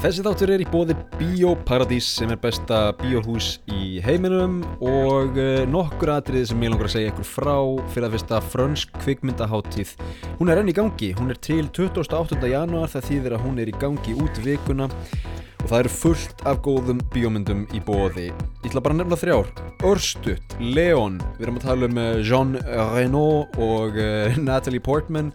Þessi þáttur er í bóði Bíóparadís sem er besta bíóhús í heiminum og uh, nokkur atriði sem ég langar að segja ykkur frá fyrir að fyrsta frönsk kvikmyndaháttíð. Hún er enn í gangi, hún er til 28. janúar það þýðir að hún er í gangi út vikuna og það eru fullt af góðum bíómyndum í bóði. Ég ætla bara að nefna þrjár. Örstut, Leon, við erum að tala um uh, Jean Reno og uh, Natalie Portman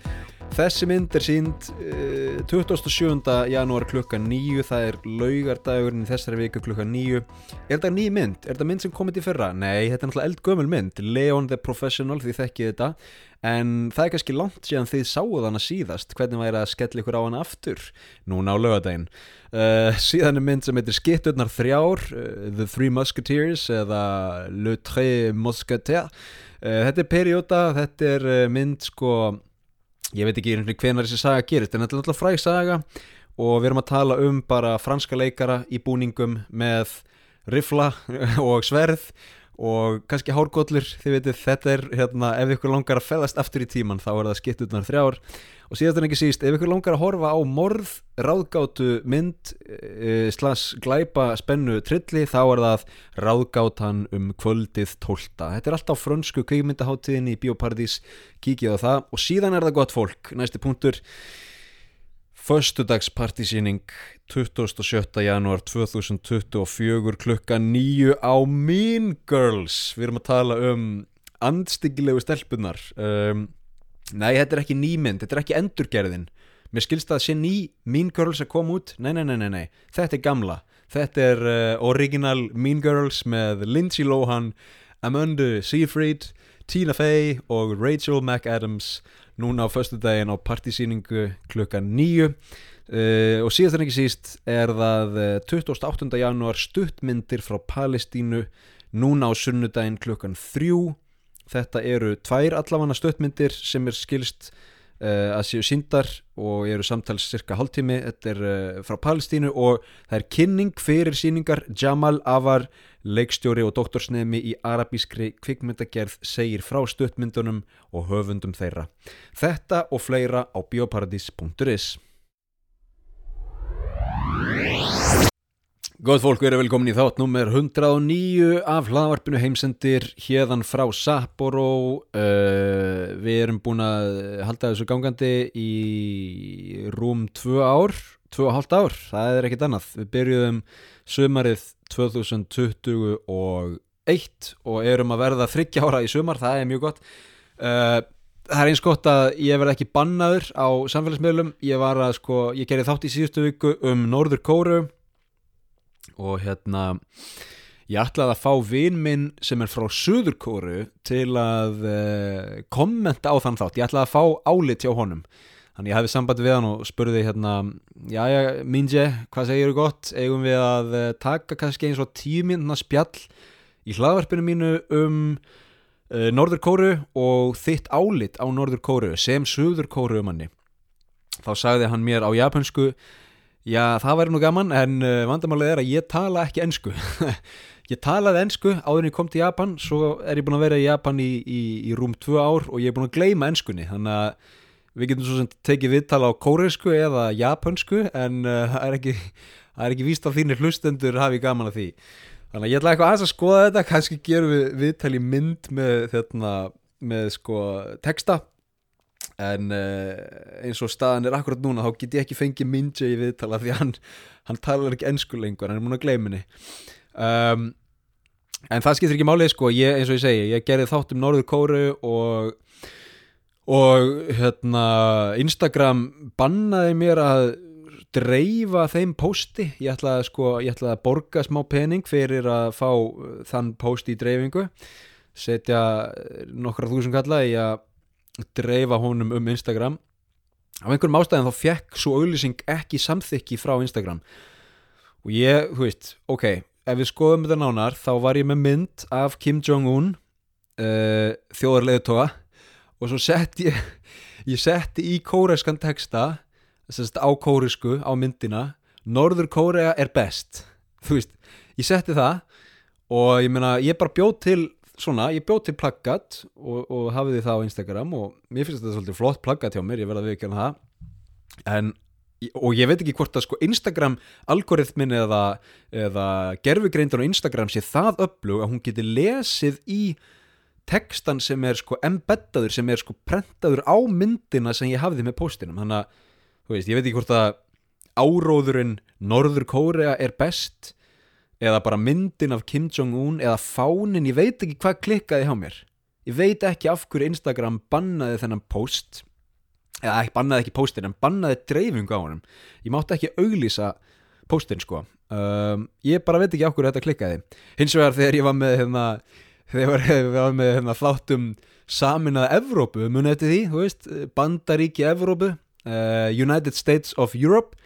Þessi mynd er sínd uh, 27. janúar klukka 9 það er laugardagurinn í þessari viku klukka 9 Er þetta ný mynd? Er þetta mynd sem komið til fyrra? Nei, þetta er náttúrulega eldgömmul mynd. Leon the Professional, því þekkið þetta. En það er kannski langt síðan þið sáuð hana síðast. Hvernig væri að skella ykkur á hana aftur? Núna á laugadaginn uh, síðan er mynd sem heitir Skitturnar þrjár uh, The Three Musketeers eða Le Tres Musketeers. Uh, Þetta er perióta, þetta er mynd sko ég veit ekki hvernig þessi saga gerist en þetta er náttúrulega fræg saga og við erum að tala um bara franska leikara í búningum með rifla og sverð og kannski hárgóllur, þið veitir þetta er hérna, ef ykkur langar að feðast aftur í tíman þá er það skiptutnar þrjár. Og síðast en ekki síst, ef ykkur langar að horfa á morð, ráðgátu, mynd e, slas glæpa spennu trilli, þá er það ráðgátan um kvöldið tólta þetta er alltaf frönsku kveikmyndaháttíðin í Bíóparadís, kíkið á það. Og síðan er það gott fólk, næsti punktur Föstudagspartísýning 27. janúar 2024 klukka nýju á Mean Girls. Við erum að tala um andstyggilegu stelpunar um, Nei, þetta er ekki nýmynd, þetta er ekki endurgerðin. Mér skilst það að sé ný Mean Girls að koma út. Nei, nei, nei, nei, nei. þetta er gamla. Þetta er uh, original Mean Girls með Lindsay Lohan, Amanda Seyfried, Tina Fey og Rachel McAdams núna á förstu daginn á partysýningu klukka nýju uh, og síðast en ekki síst er það 28. janúar stuttmyndir frá Palestínu núna á sunnudaginn klukkan þrjú þetta eru tvær allafanna stuttmyndir sem er skilst að séu síndar og eru samtals cirka hálftími, þetta er uh, frá Palestínu og það er kynning fyrir síningar Jamal Avar Leikstjóri og doktorsnemi í arabískri kvikmyndagerð segir frá stuttmyndunum og höfundum þeirra. Þetta og fleira á bioparadís.is Góð fólk, við erum velkomin í þátt nummer 109 af hlaðvarpinu heimsendir hérðan frá Sapporo. Uh, Við erum búin að halda þessu gangandi í rúm 2 ár 2,5 ár, það er ekkit annað. Við byrjuðum sömarið 2021 og erum að verða þryggja ára í sömar, það er mjög gott. Uh, Það er eins gott að ég verði ekki bannaður á samfélagsmiðlum. Ég var að sko, ég gerði þátt í síðustu viku um Norður Kóru og hérna ég ætlaði að fá vinn minn sem er frá Suður Kóru til að uh, kommenta á þann þátt. Ég ætlaði að fá álit hjá honum. Þannig ég hefði samband við hann og spurði hérna Já, já, Minje, hvað segir þú gott? Eigum við að eh, taka kannski eins og tímindna spjall í hlaðvarpinu mínu um uh, Norður Kóru og þitt álit á Norður Kóru sem Suður Kóru um hanni Þá sagði hann mér á japansku Já, það væri nú gaman en uh, vandamálið er að ég tala ekki ennsku Ég talaði ennsku áður en ég kom til Japan svo er ég búin að vera í Japan í, í, í rúm 2 ár og ég er búin að gleyma ennskunni þannig að við getum svo sem tekið viðtala á kóresku eða japansku en uh, það er ekki ekki víst að þínir hlustendur hafi gaman að því. Þannig að ég ætla eitthvað aðeins að skoða þetta kannski gerum við viðtali mynd með, þérna, með sko texta en uh, eins og staðan er akkurat núna þá get ég ekki fengið myndja í viðtala því hann, hann talar ekki ennsku lengur hann er múin að gleyminni um, en það skiptir ekki málið sko ég, eins og ég segi, ég gerði þátt um Norður Kóru og og hérna Instagram bannaði mér að dreifa þeim posti ég ætlaði, sko, ég ætlaði að borga smá pening fyrir að fá þann posti í dreifingu. Setja nokkra þúsund kalla í að dreifa honum um Instagram. Af einhverjum ástæðin þá fekk svo auðlýsing ekki samþykki frá Instagram. Og ég, þú veist, ok ef við skoðum þetta nánar þá var ég með mynd af Kim Jong-un uh, þjóðarleðu tóa og svo sett ég ég setti í kóreskan texta sest, á kóresku á myndina Norður Kórea er best. Þú veist, ég setti það og ég meina, ég bara bjóð til svona, ég bjóð til plaggat og, og hafið þið það á Instagram og mér finnst þetta svolítið flott plaggat hjá mér, ég verði að viðkjörna það. En og ég veit ekki hvort að sko Instagram algoritmin eða, eða gerfugreindan á Instagram sé það öflug að hún geti lesið í tekstan sem er sko embeddaður sem er sko prentaður á myndina sem ég hafði með postinum þannig að, þú veist, ég veit ekki hvort að áróðurinn Norður Kórea er best eða bara myndin af Kim Jong-un eða fánin, ég veit ekki hvað klikkaði hjá mér. Ég veit ekki af hverju Instagram bannaði þennan post eða ekki bannaði ekki postin en bannaði dreifingu á honum. Ég mátti ekki auglýsa postin sko. Um, ég bara veit ekki af hverju þetta klikkaði. Hins vegar þegar ég var með hérna, þegar ég var með hérna, þáttum saminaða Evrópu munið eftir því, þú veist, bandaríki Evrópu uh, United States of Europe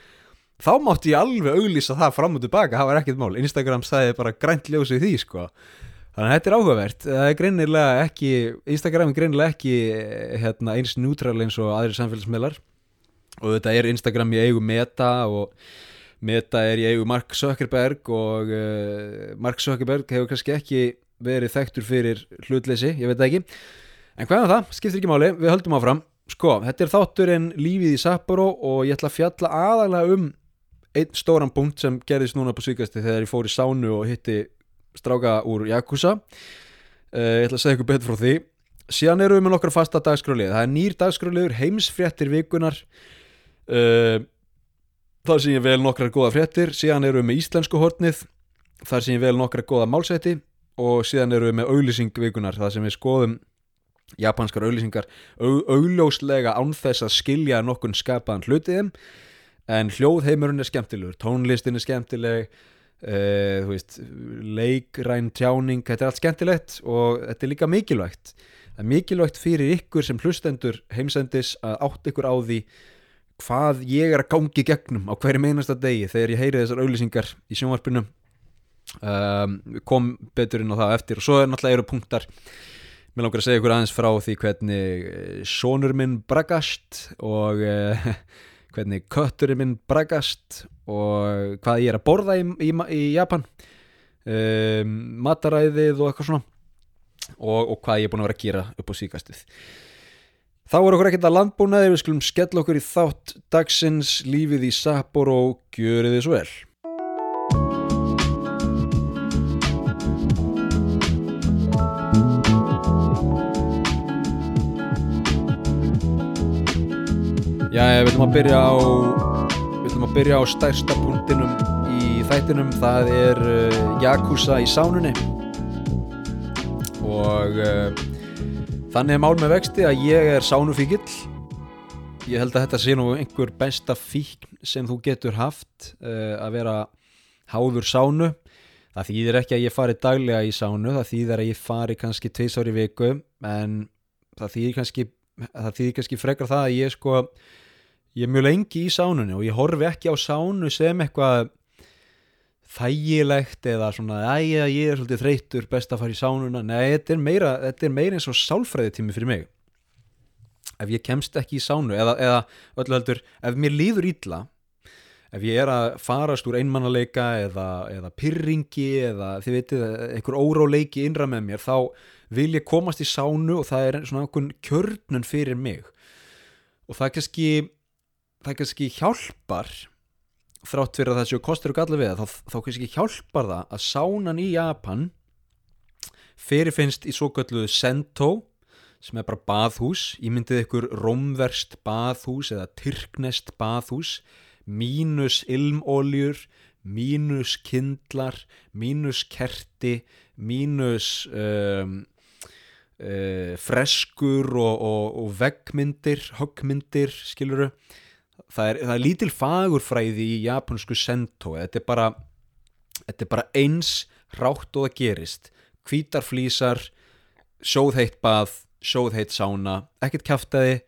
þá mátti ég alveg auglýsa það fram og tilbaka, það var ekkert mál. Instagram sagði bara grænt ljósið því sko. Þannig að þetta er áhugavert. Það er greinilega ekki, Instagram er greinilega ekki hérna, eins neutral eins og aðri samfélagsmiðlar. Og þetta er Instagram í eigu Meta og Meta er í eigu Mark Zuckerberg og uh, Mark Zuckerberg hefur kannski ekki verið þekktur fyrir hlutleysi, ég veit ekki. En hvað er það, skiptir ekki máli, við höldum áfram. Sko, þetta er þátturinn lífið í Sapporo og ég ætla að fjalla aðalega um einn stóran punkt sem gerðist núna på síkasti þegar ég fór í sánu og hitti stráka úr Jakusa uh, ég ætla að segja ykkur betur frá því. Síðan eru við með nokkra fasta dagskrálið það er nýr dagskrálið, heimsfréttir vikunar uh, þar sem ég vel nokkra góða fréttir. Síðan eru við með íslensku hortnið þar sem ég vel nokkra góða málsætti og síðan eru við með auglýsing vikunar þar sem við skoðum japanskar auglýsingar augljóslega ánþess að skilja nokkun skapaðan hlutiðum en hljóðheimurinn er skemmtilegur tónlistin er skemmtileg uh, veist, leikræn tjáning, þetta er allt skemmtilegt og þetta er líka mikilvægt. Það er mikilvægt fyrir ykkur sem hlustendur heimsendis að átt ykkur á því hvað ég er að gangi gegnum á hverju meinasta degi þegar ég heyri þessar auglýsingar í sjónvarpinu. Um, kom betur inn á það eftir. Og svo er náttúrulega eru punktar. Mér langar að segja ykkur aðeins frá því hvernig sonur minn bragast og uh, hvernig kötturinn minn bragast og hvað ég er að borða í, í, í Japan um, mataræðið og eitthvað svona og, og hvað ég er búin að vera að gera upp á síkastið þá er okkur ekkert að landbúnaði við skulum skella okkur í þátt dagsins lífið í Sapporo gjörið þið svo vel Já, við ætlum að byrja á við ætlum að byrja á stærsta punktinum í þættinum. Það er uh, Yakuza í sánunni. Og uh, þannig er mál með vexti að ég er sánufíkill. Ég held að þetta sé nú einhver besta fíkn sem þú getur haft uh, að vera háður sánu. Það þýðir ekki að ég fari daglega í sánu það þýðir að ég fari kannski tveisár í viku en það þýðir kannski það þýðir kannski frekar það að ég sko ég er mjög lengi í sánunni og ég horfi ekki á sánu sem eitthvað þægilegt eða svona æja ég er svolítið þreytur best að fara í sánuna. Nei þetta er meira, þetta er meira eins og sálfræði tími fyrir mig. Ef ég kemst ekki í sánu eða, eða öllu heldur ef mér líður ítla ef ég er að farast úr einmannalega eða, eða pyrringi eða þið veitir einhver óráleiki innra með mér þá vil ég komast í sánu og það er svona okkur kjörnun fyrir mig. Og það kannski það kannski hjálpar þrátt fyrir að það séu kostur og galli við þá, þá kannski hjálpar það að sánan í Japan fyrirfinnst í svo kalluðu Sento sem er bara baðhús ég myndið ykkur romverst baðhús eða tyrknest baðhús mínus ilmóljur mínus kindlar mínus kerti mínus um, uh, freskur og, og, og veggmyndir höggmyndir skiluru það er, það er lítil fagurfræði í japansku sento. Þetta er bara, þetta er bara eins rátt og það gerist. Kvítarflísar sjóðheitt bað, sjóðheitt sána ekkert kæftæði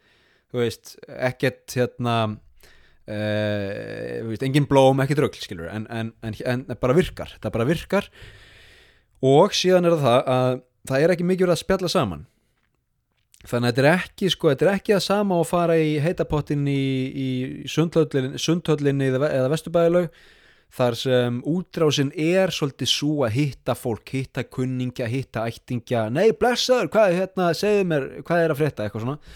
ekkert hérna uh, veist, engin blóm, ekkert rögl skilur, en, en, en, en bara virkar það bara virkar. Og síðan er það að það er ekki mikið verið að spjalla saman. Þannig að þetta er ekki sko, þetta er ekki að sama að fara í heitapottin í, í sundhöllinni eða, eða vesturbæðilaug þar sem útrásin er svolítið svo að hitta fólk hitta kunningja, hitta ættingja. Nei blessaður, hvað er hérna, segðu mér hvað er að frétta, eitthvað svona.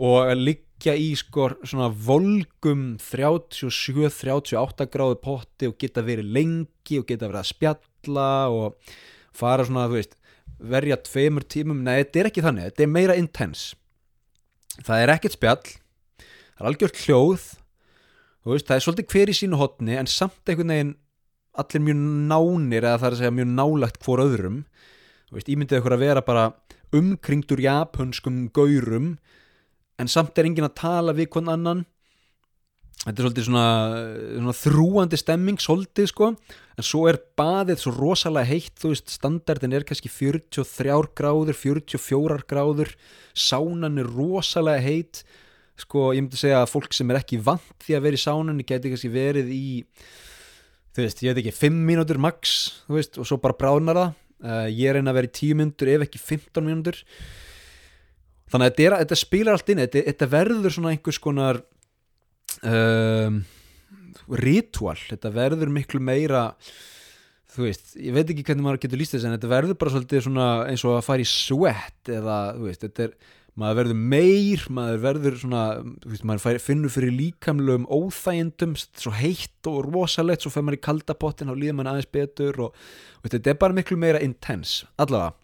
Og liggja í sko svona volgum 37-38 gráðu potti og geta verið lengi og geta verið að spjalla og fara svona, þú veist verja tveimur tímum, nei, þetta er ekki þannig þetta er meira intense. Það er ekkert spjall það er algjört hljóð veist, það er svolítið hver í sínu hotni en samt einhvern veginn allir mjög nánir eða það er að segja mjög nálagt hvort öðrum. Ímyndið ykkur að vera bara umkringdur japanskum gaurum en samt er engin að tala við hvern annan þetta er svolítið svona, svona þrúandi stemming svolítið sko. En svo er baðið svo rosalega heitt þú veist standardin er kannski 43 gráður 44 gráður. Sánan er rosalega heitt. Sko ég myndi segja að fólk sem er ekki vant því að vera í sánunni geti kannski verið í þú veist ég veit ekki 5 mínútur max þú veist og svo bara bráðnar það. Uh, ég reyna að vera í 10 mínútur ef ekki 15 mínútur. Þannig að þetta, er, þetta spilar allt inn þetta, þetta verður svona einhvers konar um, ritual þetta verður miklu meira þú veist, ég veit ekki hvernig maður getur líst þess en þetta verður bara svolítið svona eins og að fara í sweat eða þú veist, þetta er maður verður meir, maður verður svona veist, maður finnur fyrir líkamlegum óþægendum, svo heitt og rosalegt, svo fer maður í kaldapottin og líður maður aðeins betur og veist, þetta er bara miklu meira intense, allavega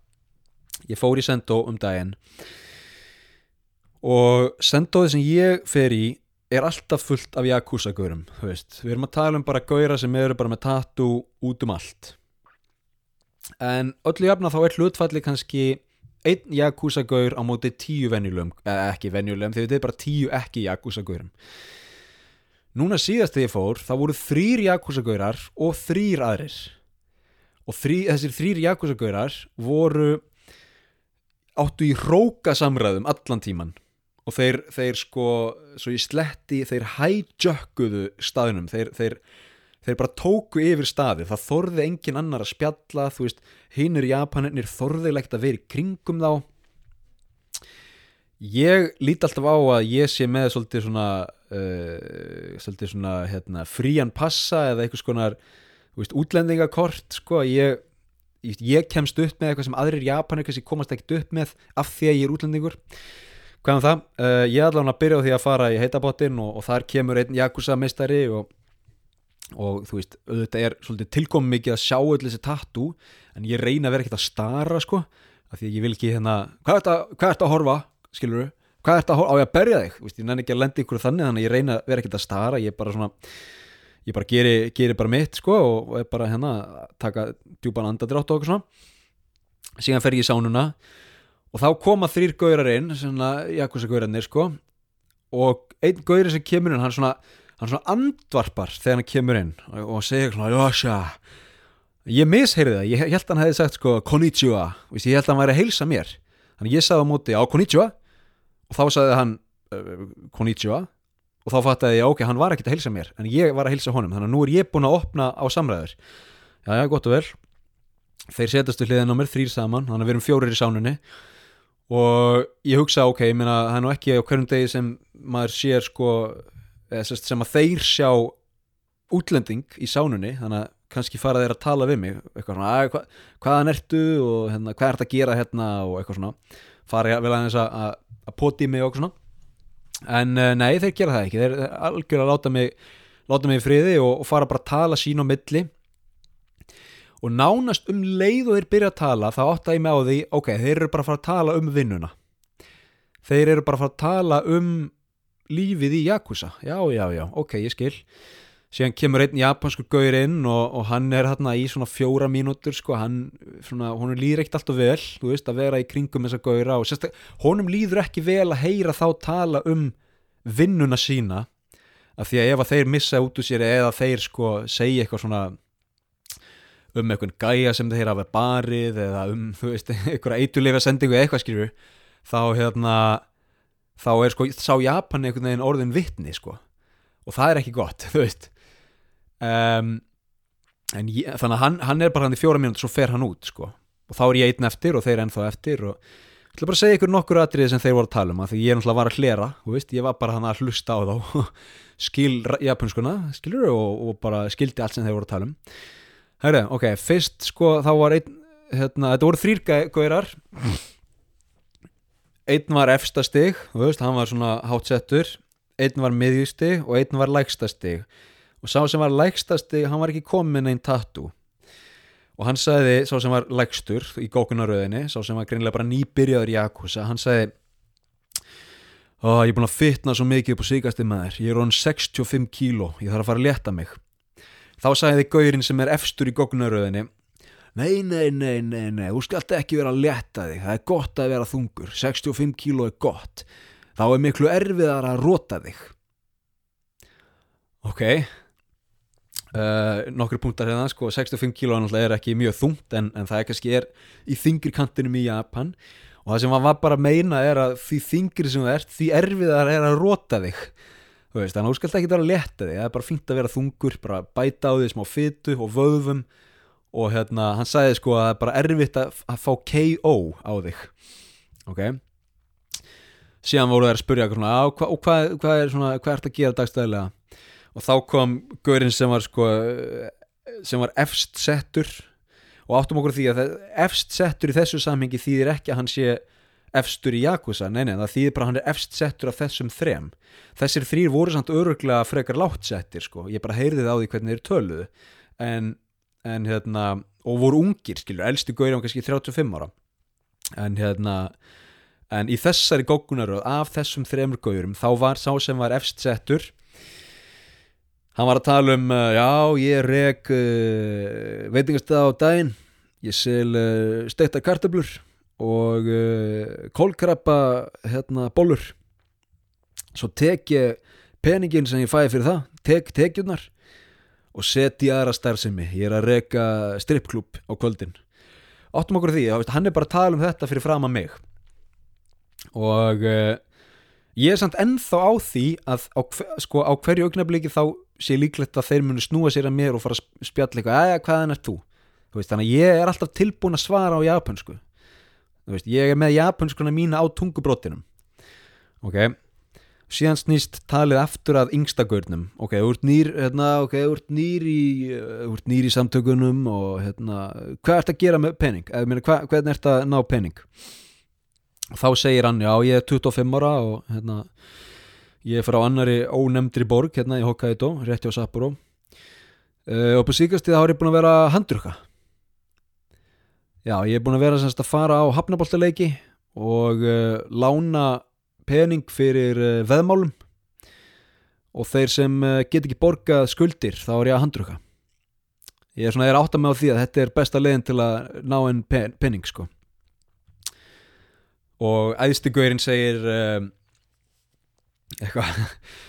ég fór í Sendó um daginn og Sendóði sem ég fer í er alltaf fullt af Yakuza-gaurum við erum að tala um bara gaura sem eru bara með tattoo út um allt. En öllu jafna þá er hlutfalli kannski einn Yakuza-gaur á móti tíu venjulegum, eh, ekki venjulegum þetta er bara tíu ekki Yakuza-gaurum núna síðast þegar ég fór þá voru þrýr Yakuza-gaurar og þrýr aðrir. Og þrý, þessir þrýr Yakuza-gaurar voru áttu í hróka samræðum allan tíman og þeir, þeir sko, svo ég sletti þeir hæjökkuðu staðinum þeir, þeir, þeir bara tóku yfir staði, það þorði engin annar að spjalla, þú veist, hinnir japanir þorðilegt að vera í kringum þá. Ég líti alltaf á að ég sé með svolítið svona uh, svolítið svona hérna, frían passa eða eitthvað skonar veist, útlendingakort sko, ég, ég kemst upp með eitthvað sem aðrir japanir kannski komast ekkert upp með af því að ég er útlendingur Hvað um það? Uh, ég er allavega að byrja á því að fara í heitabottin og, og þar kemur einn Jakusa meistari og, og þú veist, auðvitað er svolítið tilkomið mikið að sjá öll þessi tattu en ég reyna að vera ekkert að stara sko, af því að ég vil ekki hérna hvað ert að, að horfa, skilur þú? Hvað ert að horfa, á ég að berja þig? Vist, ég nenni ekki að lenda ykkur þannig, þannig að ég reyna að vera ekkert að stara ég bara svona, ég bara geri, geri bara mitt sko og er bara hérna taka djúpan andadrátt og okkur svona síðan fer ég í sánuna og þá koma þrýr gaurar inn Jakusa gaurarnir sko. Og einn gauri sem kemur inn hann svona, hann svona andvarpar þegar hann kemur inn og, segir svona Jósja ég misheyrði það, ég held að hann hefði sagt sko konnichiwa, ég held að hann væri að heilsa mér. Þannig ég sagði á móti á konnichiwa. Og þá sagði hann uh, konnichiwa. Og þá fattaði ég ok, hann var ekkert að heilsa mér en ég var að heilsa honum, þannig að nú er ég búin að opna á samræður. Já já, gott og vel. Þeir setastu hliðin á mér, þrýr saman. Þannig að við erum fjórir í sánunni og ég hugsa ok, ég meina það er nú ekki á hverjum degi sem maður sér sko sem að þeir sjá útlending í sánunni þannig að kannski fara þeir að tala við mig eitthvað svona, hva, hvaðan ertu? og hérna, hvað ert að gera hérna? og eitthvað svona fara vel aðeins að, að poti mig og eitthvað svona. En uh, nei, þeir gera það ekki þeir algjörlega láta mig láta mig í friði og, og fara bara að tala sín á milli og nánast um leið og þeir byrja að tala þá átta ég með á því, ok, þeir eru bara að fara að tala um vinnuna. Þeir eru bara að fara að tala um lífið í Yakuza, já, já, já ok, ég skil. Síðan kemur einn japanskur gauður inn og, og hann er hérna í svona fjóra mínútur sko, hann, svona, honum líður ekkert alltaf vel þú veist, að vera í kringum þessa gauðra og sérstak, honum líður ekki vel að heyra þá tala um vinnuna sína af því að ef að þeir missa út úr sér eða þeir sko segja eitthvað svona um einhvern gæja sem þeir hafa barið eða um, þú veist, einhverja eitulefa sendingu eða eitthvað skilju þá hérna þá er sko, sá Japan einhvern veginn orðin vittni sko. Og það er ekki gott, þú veist. Um, en ég, þannig að hann, hann er bara hann í fjóra mínúti svo fer hann út sko. Og þá er ég einn eftir og þeir ennþá eftir og ég ætla bara að segja ykkur nokkur atriði sem þeir voru að tala um að því ég er náttúrulega var að hlera, þú veist, ég var bara hann að hlusta á þá. Skil japanskuna, skilur og, og bara skildi allt sem þeir voru að tala um Herri, ok, fyrst sko þá var einn hérna, þetta voru þrýr gaurar. Einn var efsta stig, þú veist, hann var svona hátsettur, einn var miðjustig og einn var lægsta stig. Og sá sem var lægsta stig, hann var ekki komin einn tattoo. Og hann sagði, sá sem var lægstur í gókunaröðinni, sá sem var greinlega bara nýbyrjaður í Akusa, hann sagði Ó, ég er búin að fitna svo mikið upp á síkasti maður, ég er orðin 65 kíló, ég þarf að fara að leta mig þá sagði þið gaurinn sem er efstur í gókunaröðinni Nei, nei, nei, nei, nei, þú skalt ekki vera að leta þig, það er gott að vera þungur, 65 kíló er gott, þá er miklu erfiðar að rota þig. Ok, uh, nokkru punktar hérna, sko, 65 kíló er ekki mjög þungt en, en það er kannski er í þingri kantinum í Japan. Og það sem var bara meina er að því þingri sem þú ert, því erfiðar er að rota þig. Þannig að þú skalt ekki vera þig, það er bara fínt að vera þungur, bara bæta á því smá fytu og vöðum og hérna hann sagði sko að það er bara erfitt að, að fá KO á þig. Ok? Síðan voru þær að spurja svona, á, hva, og hvað, hvað er svona, hvað ert að gera dagstæðilega? Og þá kom gaurinn sem var sko sem var efst settur. Og áttum okkur því að efst settur í þessu samhengi þýðir ekki að hann sé efstur í Yakuza, nei nei, það þýðir bara hann er efst settur af þessum þrem. Þessir þrýr voru samt öruglega frekar látt settir sko, ég bara heyrði það á því hvernig þeir töluðu. En en hérna, og voru ungir skilur, elsti gaurið var kannski 35 ára. En hérna en í þessari gókunaröð af þessum þremur gaurum, þá var sá sem var efst settur hann var að tala um, uh, já, ég reg uh, veitingastað á daginn ég sel uh, steikta kartablur og uh, kólkrabba hérna, bólur svo tek ég peningin sem ég fæði fyrir það, tek tekjurnar og setja í aðra starfsemi. Ég er að reyka strippklub á kvöldin. Áttum okkur því, hann er bara að tala um þetta fyrir fram að mig. Og uh, ég er samt ennþá á því að á, sko, á hverju augnabliki þá sé líklegt að þeir munu snúa sér að mér og fara að spjalla eitthvað, aðja hvaðan er þú? þú veist, þannig að ég er alltaf tilbúin að svara á japansku veist, ég er með japanskuna mína á tungubrótinum ok. Síðan snýst talið aftur að yngstagörnum ok, þú ert nýr, hérna, ok, þú ert nýr í ert nýr í samtökunum og hérna, hvað ert að gera með pening? Eða, hva, hvernig ert að ná pening? Þá segir hann, já, ég er 25 ára og hérna ég er frá annari ónemndri borg hérna í Hokkaido, rétti á Sapporo. Uh, og på síkast þá er ég búin að vera handrukka já, ég er búin að vera semst að fara á hafnaboltaleiki og uh, lána pening fyrir uh, veðmálum. Og þeir sem uh, get ekki borgað skuldir þá er ég að handruka ég er svona, ég er átt að með á því að þetta er besta leginn til að ná einn pen, penning sko. Og æðstigaurin segir eitthvað.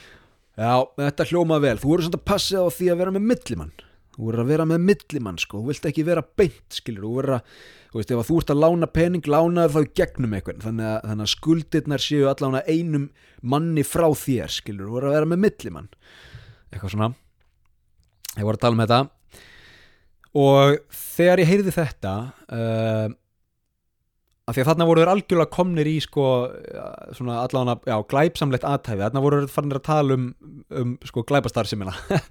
Já, þetta hljóma vel. Þú eru svona að passa á því að vera með millimann þú verður að vera með millimann sko. Þú vilt ekki vera beint skilur. Þú verður að, þú veist, ef að þú ert að lána pening lánaður þá í gegnum eitthvað þannig að, þannig að skuldirnar séu allavega einum manni frá þér skilur. Þú verður að vera með millimann. Eitthvað svona. Ég voru að tala um þetta. Og þegar ég heyrði þetta uh, af því að þarna voru þeir algjörlega komnir í sko svona allavega, já, glæpsamlegt aðtæfi þarna voru þeir farinir að tala um, um sko glæpastarsimina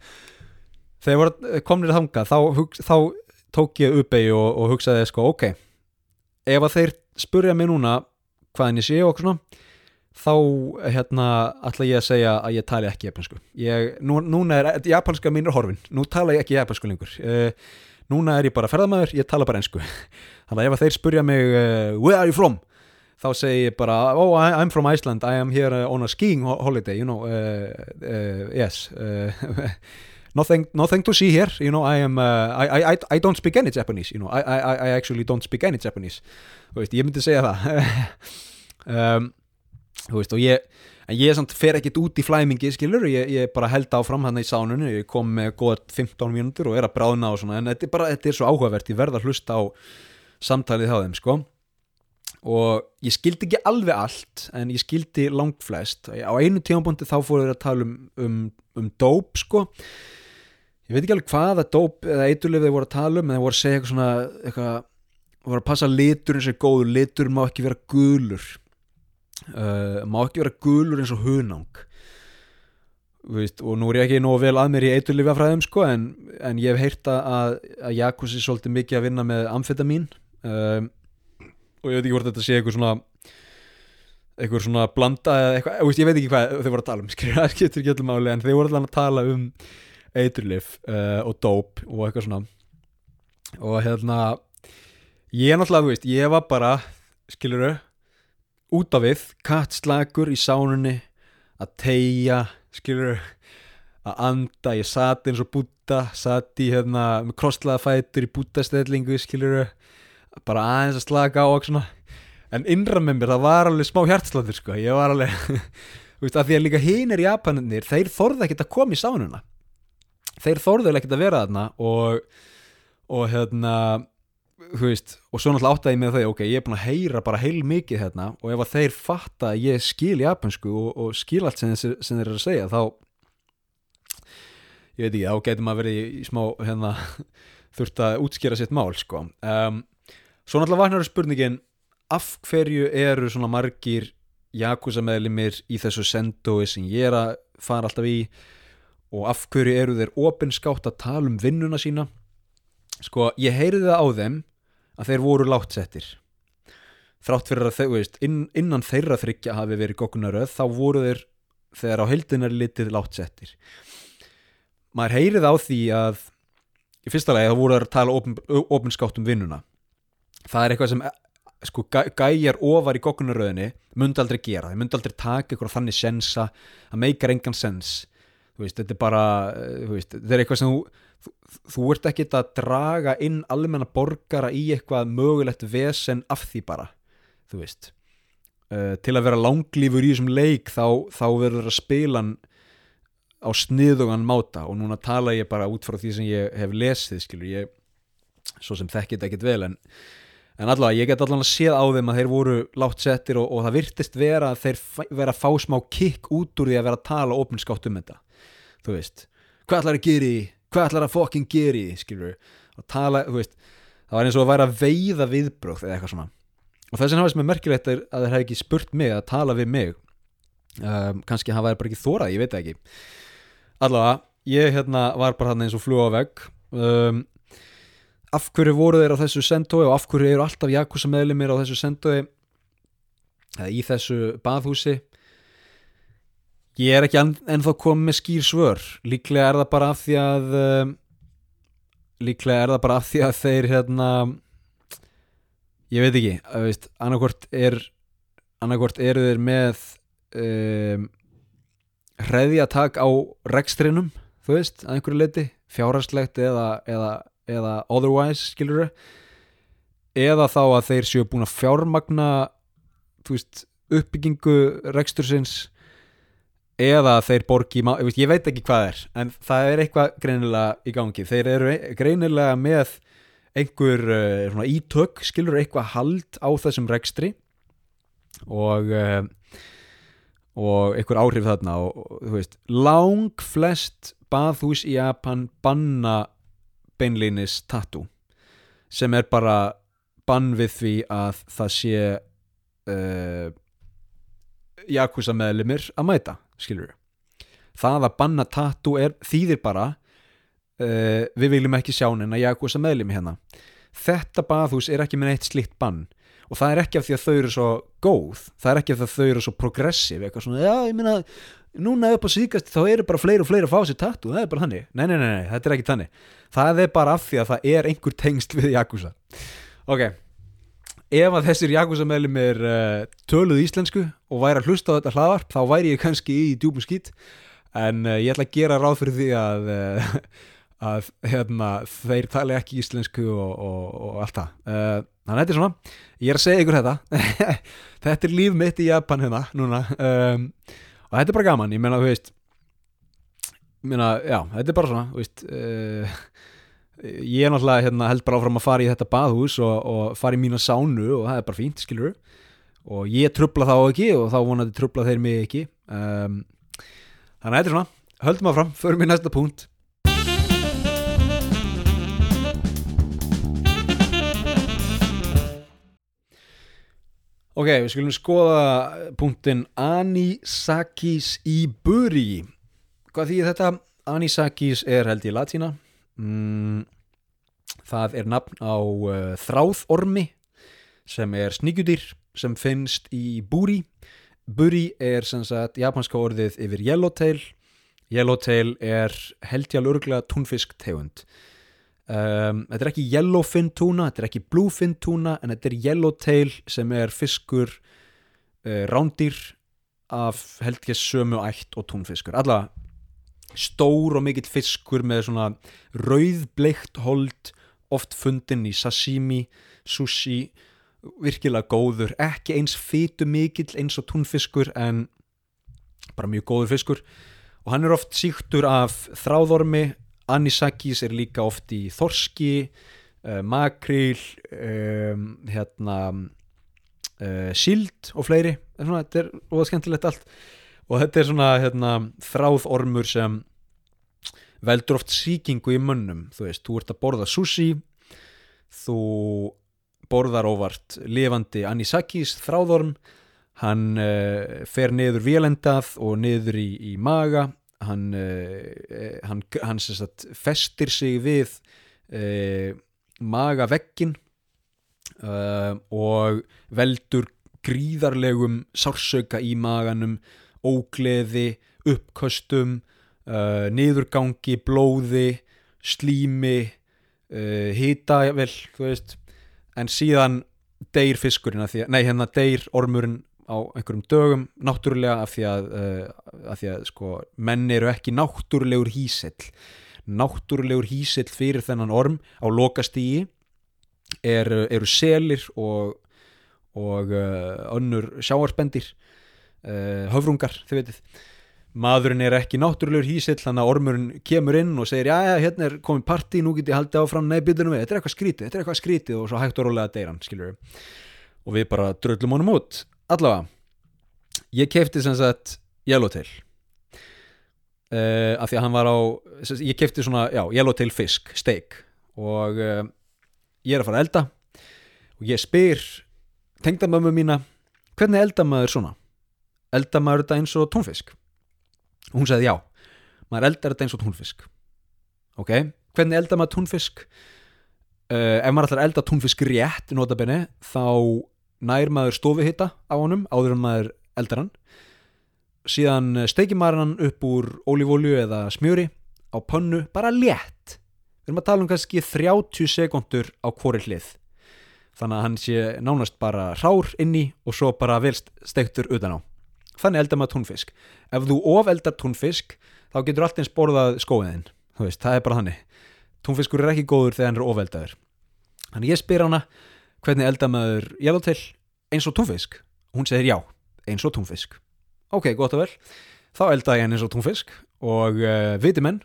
þegar voru komnir að hanga þá, þá tók ég uppegi og, og hugsaði sko ok, ef að þeir spurja mig núna hvaðin ég sé og svona þá hérna ætla ég að segja að ég tali ekki japansku ég, nú, núna er japanska mínur horfin. Nú tala ég ekki japansku lengur. Uh, núna er ég bara ferðamæður, ég tala bara einsku þannig að ef þeir spurja mig uh, where are you from? þá segi ég bara oh I'm from Iceland, I am here on a skiing holiday you know uh, yes nothing nothing to see here you know I am uh, I, I, I don't speak any Japanese you know I, I, I actually don't speak any Japanese. Þú veist ég myndi segja það. Um, þú veist og ég en ég samt fer ekkit út í flæmingi skilur ég, ég bara held áfram hann í sánunni ég kom með góða 15 mínútur og er að bráðna og svona en þetta er bara þetta er svo áhugavert ég verða að hlusta á samtalið á þeim sko. Og ég skildi ekki alveg allt en ég skildi langt flest á einu tímanbúndi þá fóruður að tala um, um, um dóp sko ég veit ekki alveg hvaða dóp eða eiturlið þeir voru að tala um en þeir voru að segja eitthvað svona eitthvað, voru að passa litur eins og góður. Litur má ekki vera gulur. Uh, má ekki vera gulur eins og hunang. Veist, og nú er ég ekki nógu vel að mér í eiturlifjafræðum sko, en, en ég hef heyrta að, að Jakobs er svolítið mikið að vinna með amfetamin um, og ég veit ekki hvort þetta sé eitthvað svona einhver svona blanda eitthvað, ég, veit ekki hvað þau voru að tala um skilur, það skiptir ekki öllum máli en þau voru allan að tala um eiturlif uh, og dóp og eitthvað svona. Og hérna ég náttúrulega, þú veist, ég var bara skiluru, út af við kattslagur í sánunni að tegja, skiluru að anda, ég sati eins og búta sati hérna með krosslaða fætur í bútastellingu, skiluru bara aðeins að slaka á og svona. En innra með mér það var alveg smá hjartsláttur sko, ég var alveg þú veist, af því að líka hinn er Japanir þeir þorði ekkert að koma í sánuna þeir þorði ekkert að vera þarna og, og hérna þú veist, og svo náttúrulega áttaði með þau ok, ég er búin að heyra bara heil mikið hérna og ef að þeir fatta að ég skil japansku og, og skil allt sem, sem þeir eru að segja þá ég veit ekki, þá getur maður verið í smá hérna, þurft að útskýra sitt mál sko. Um, svo náttúrulega vaknar spurningin af hverju eru svona margir Jakusa meðlimir í þessu sendói sem ég er að fara alltaf í og af hverju eru þeir opinskátt að tala um vinnuna sína? Sko, ég heyriði það á þeim að þeir voru látsettir þrátt fyrir að þau, veist, inn, innan þeirra þryggja hafi verið gokkunaröð þá voru þeir þegar á heildinar litið látsettir maður heyriði á því að í fyrsta lagi þá voru þeir að tala opinskátt um vinnuna. Það er eitthvað sem sko gæjar ofar í goggunaröðinni myndi aldrei gera, þeir myndi aldrei taka eitthvað þannig sensa, það meikar engan sens veist, þetta er bara eh, veist, þetta er eitthvað sem þú þú, ert ekki að draga inn almenna borgara í eitthvað mögulegt vesen af því bara þú veist. Uh, til að vera langlífur í þessum leik þá, þá verður að spila á sniðugan máta. Og núna tala ég bara út frá því sem ég hef lesið skilur. Ég, svo sem þekkit ekkit vel en en allavega ég get allavega séð á þeim að þeir voru látt settir og, og það virtist vera að þeir vera að fá smá kikk út úr því að vera að tala opinskátt um þetta þú veist, hvað ætlar að gera í hvað ætlar að fokkin gera í, skilur og tala, þú veist, það var eins og að væra veiða viðbröð eða eitthvað svona. Og þess vegna hafa sem er merkilegt að þeir hafi ekki spurt mig að tala við mig. Um, kannski hann væri bara ekki þórað, ég veit ekki. Allavega, ég hérna var bara hann eins og flú á vegg. Um, af hverju voru þeir á þessu sendói og af hverju eru alltaf Jakusa meðlumir á þessu sendói eða í þessu baðhúsi ég er ekki ennþá komið með skýr svör. Líklega er það bara af því að um, líklega er það bara af því að þeir hérna ég veit ekki, að veist annarkort er annarkort eru þeir með um, hreðjatak á rekstrinum þú veist, að einhverju leiti fjárhastlegt eða, eða eða otherwise, skilur eða þá að þeir séu búin að fjármagna veist, uppbyggingu rekstursins eða þeir borgi ég veit ekki hvað er, en það er eitthvað greinilega í gangi, þeir eru greinilega með einhver uh, ítök, skilur eitthvað hald á þessum rekstri og uh, og einhver áhrif þarna og, og þú veist, lang flest bathús í Japan banna beinleinis tattoo sem er bara bann við því að það sé uh, Yakuza meðlumir að mæta, skilur það að banna tattoo er, þýðir bara uh, við viljum ekki sjá neina Yakuza meðlumi hérna. Þetta bathús er ekki með neitt slikt bann og það er ekki af því að þau eru svo góð það er ekki af því að þau eru svo progressiv eitthvað svona, já ég minna núna upp á síkast þá eru bara fleiri og fleiri að fá sér tattu það er bara þannig, nei, nei, nei, nei, þetta er ekki þannig. Það er bara af því að það er einhver tengst við Jakusa ok, ef að þessir Jakusa meðlum er uh, töluð íslensku og væri að hlusta á þetta hlaðvarp þá væri ég kannski í djúbum skýt en uh, ég ætla að gera ráð fyrir því að uh, að hérna, þeir tala ekki íslensku og, og, og allt það. Þannig að þetta er svona, ég er að segja ykkur þetta. Þetta er líf mitt í Japan hérna núna. Um, og þetta er bara gaman, ég menna, þú veist menna, já, þetta er bara svona þú veist ég er náttúrulega hérna, held bara áfram að fara í þetta baðhús og, og fara í mína sánu og það er bara fínt, skilur og ég trubla þá ekki og þá vonandi trubla þeir mig ekki. Um, þannig að þetta er svona, höldum áfram förum við næsta punkt. Ok, við skulum skoða punktin Anisakis í buri Hvað þýðir þetta? Anisakis er held í latína mm, Það er nafn á uh, þráðormi sem er sníkjudýr sem finnst í búri. Buri er sem sagt japanska orðið yfir yellowtail. Yellowtail er held ég alveg örgulega túnfisk tegund um, þetta er ekki yellowfin túna þetta er ekki bluefin túna en þetta er yellowtail sem er fiskur uh, rándýr af held ég sömu ætt og túnfiskur. Alla stór og mikill fiskur með svona rauðbleikt hold oft fundin í sashimi sushi virkilega góður, ekki eins fytu mikill eins og túnfiskur en bara mjög góður fiskur. Og hann er oft síktur af þráðormi, anisakis er líka oft í þorski uh, makril um, hérna uh, sild og fleiri. Þetta er óða skemmtilegt allt og þetta er svona hérna, þráðormur sem veldur oft síkingu í munnum þú veist, þú ert að borða sushi þú borðar óvart lifandi anisakis þráðorm hann uh, fer niður vélendað og niður í, í maga hann, uh, hann, hann sagt, festir sig við uh, magaveggin og veldur gríðarlegum sársauka í maganum ógleði, uppköstum niðurgangi, blóði slími hita vel, þú veist. En síðan deyr fiskurinn að því að, nei hérna deyr ormurinn á einhverjum dögum náttúrulega af því að, uh, af því að sko, menn eru ekki náttúrulegur hísill náttúrulegur hísill fyrir þennan orm á lokastígi eru, eru selir og, og uh, önnur sjáarspendir uh, höfrungar, þið veitir maðurinn er ekki náttúrulegur hísill þannig að ormurinn kemur inn og segir já hérna er komið partí, nú get ég haldið áfram nei byrjunum við, þetta er eitthvað skrítið, þetta er eitthvað skrítið og svo hægt og rólega deyran, skiljur við og við bara dröllum honum út. Allavega, ég kefti sem sagt Yellowtail. Uh, af því að hann var á ég kefti svona, já, Yellowtail fisk steak. Og uh, ég er að fara að elda. Og ég spyr tengdamömmu mína hvernig elda maður svona elda maður þetta eins og tónfisk og hún sagði já, maður eldar þetta eins og túnfisk. Ok, hvernig eldar maður túnfisk? Uh, ef maður ætlar að elda túnfisk rétt notabenni, þá nær maður stofuhitta á honum áður en maður eldar hann. Síðan steikir maður hann upp úr ólífólju eða smjöri á pönnu, bara létt. Við erum að tala um kannski 30 sekundur á hvori hlið. Þannig að hann sé nánast bara rár inni og svo bara vel steiktur utan á þannig eldar maður túnfisk. Ef þú ofeldar túnfisk þá getur allt eins borðað skóiðin veist, það er bara þannig. Túnfiskur er ekki góður þegar hann er ofeldaður. Þannig ég spyr hana hvernig eldar maður yellowtail eins og túnfisk? Hún segir já, eins og túnfisk. Ok, gott og vel. Þá elda ég hann eins og túnfisk og uh, viti menn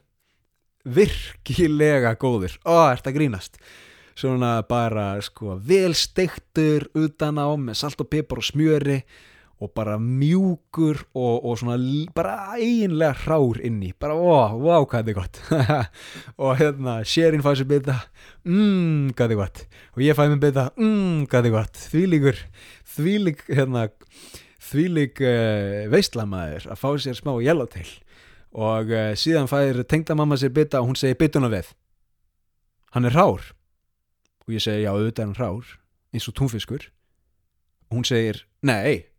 virkilega góður ó, er þetta grínast? Svona bara sko velsteiktur utan á með salt og pipar og smjöri og bara mjúkur og, og svona bara eiginlega hrár inni. Bara ó, wow, hvað er þetta gott. Og hérna, sérinn fæði sér bita. Mmm, hvað er þetta gott. Og ég fæði mér bita, mmm, hvað er þetta gott. Þvílíkur, þvílík hérna, þvílík uh, veistlamæður að fá sér smá yellowtail og uh, síðan fæðir tengdamamma sér bita og hún segir bituna við. Hann er hrár. Og ég segi já, auðvitað er hann hrár. Eins og túnfiskur. Og hún segir, nei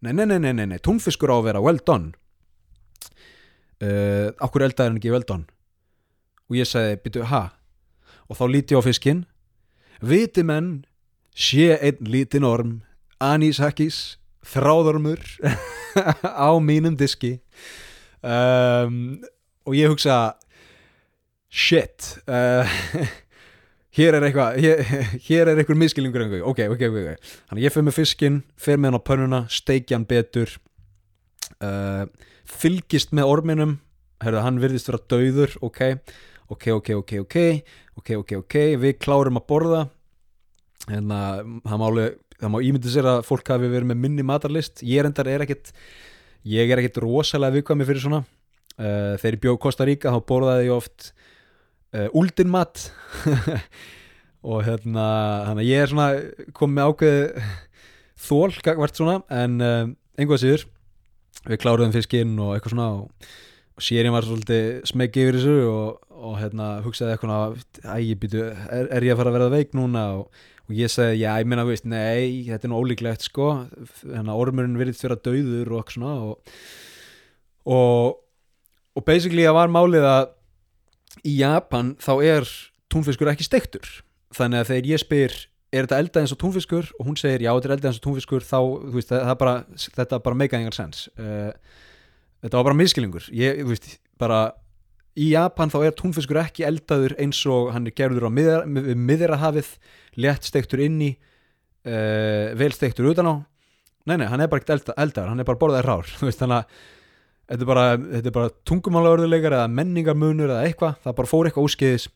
Nei, nei, nei, nei, nei, túnfiskur á að vera well done. Uh, Akkur eldaði hann ekki well done? Og ég sagði, byrju, ha? Og þá líti ég á fiskinn. Viti menn sé einn lítinn orm anísakis, þráðormur á mínum diski. Um, og ég hugsa shit uh, hér er eitthvað hér, hér er eitthvað miskilningur ok, ok, ok, ok. Þannig ég fyrir með fiskinn, fyrir með hann á pönnuna steikja hann betur. Uh, fylgist með orminum. Herðu, hann virðist vera dauður ok, ok, ok, ok ok, ok, ok, ok. Við klárum að borða. Hérna, það má, ímynda sér að fólk hafi verið með minni matarlist ég er endar, er ekkit ég er ekkit rosalega viðkvæmi fyrir svona. Uh, þegar ég bjóð Kosta Ríka þá borðaði ég oft uh, úldin mat. Og hérna þannig að ég er svona komið með ákveð þól, hvert svona en uh, einhvað síður við kláruðum fiskinn og eitthvað svona og, og sérinn var svolítið smeggi yfir þessu og, og hérna hugsaði eitthvað æg, býtu, er, er ég að fara að vera veik núna? Og, og ég sagði, já, ég minna, veist, nei þetta er nú ólíklegt, sko. Hérna ormurinn virðist vera döður og eitthvað svona og, og basically að var málið að í Japan þá er túnfiskur ekki steiktur. Þannig að þegar ég spyr er þetta eldað eins og túnfiskur? Og hún segir já þetta er eldað eins og túnfiskur þá veist, bara, þetta bara meika engar sens uh, þetta var bara miskilingur ég, þú veist, bara í Japan þá er túnfiskur ekki eldaður eins og hann er gerður á miðrahafið létt steiktur inni uh, vel steiktur utan á. Nei, nei, hann er bara eldaður, hann er bara borðað rár veist, þannig að þetta er bara, bara tungumálaörðuleikar eða menningarmunur eða eitthvað, það bara fór eitthvað óskiðis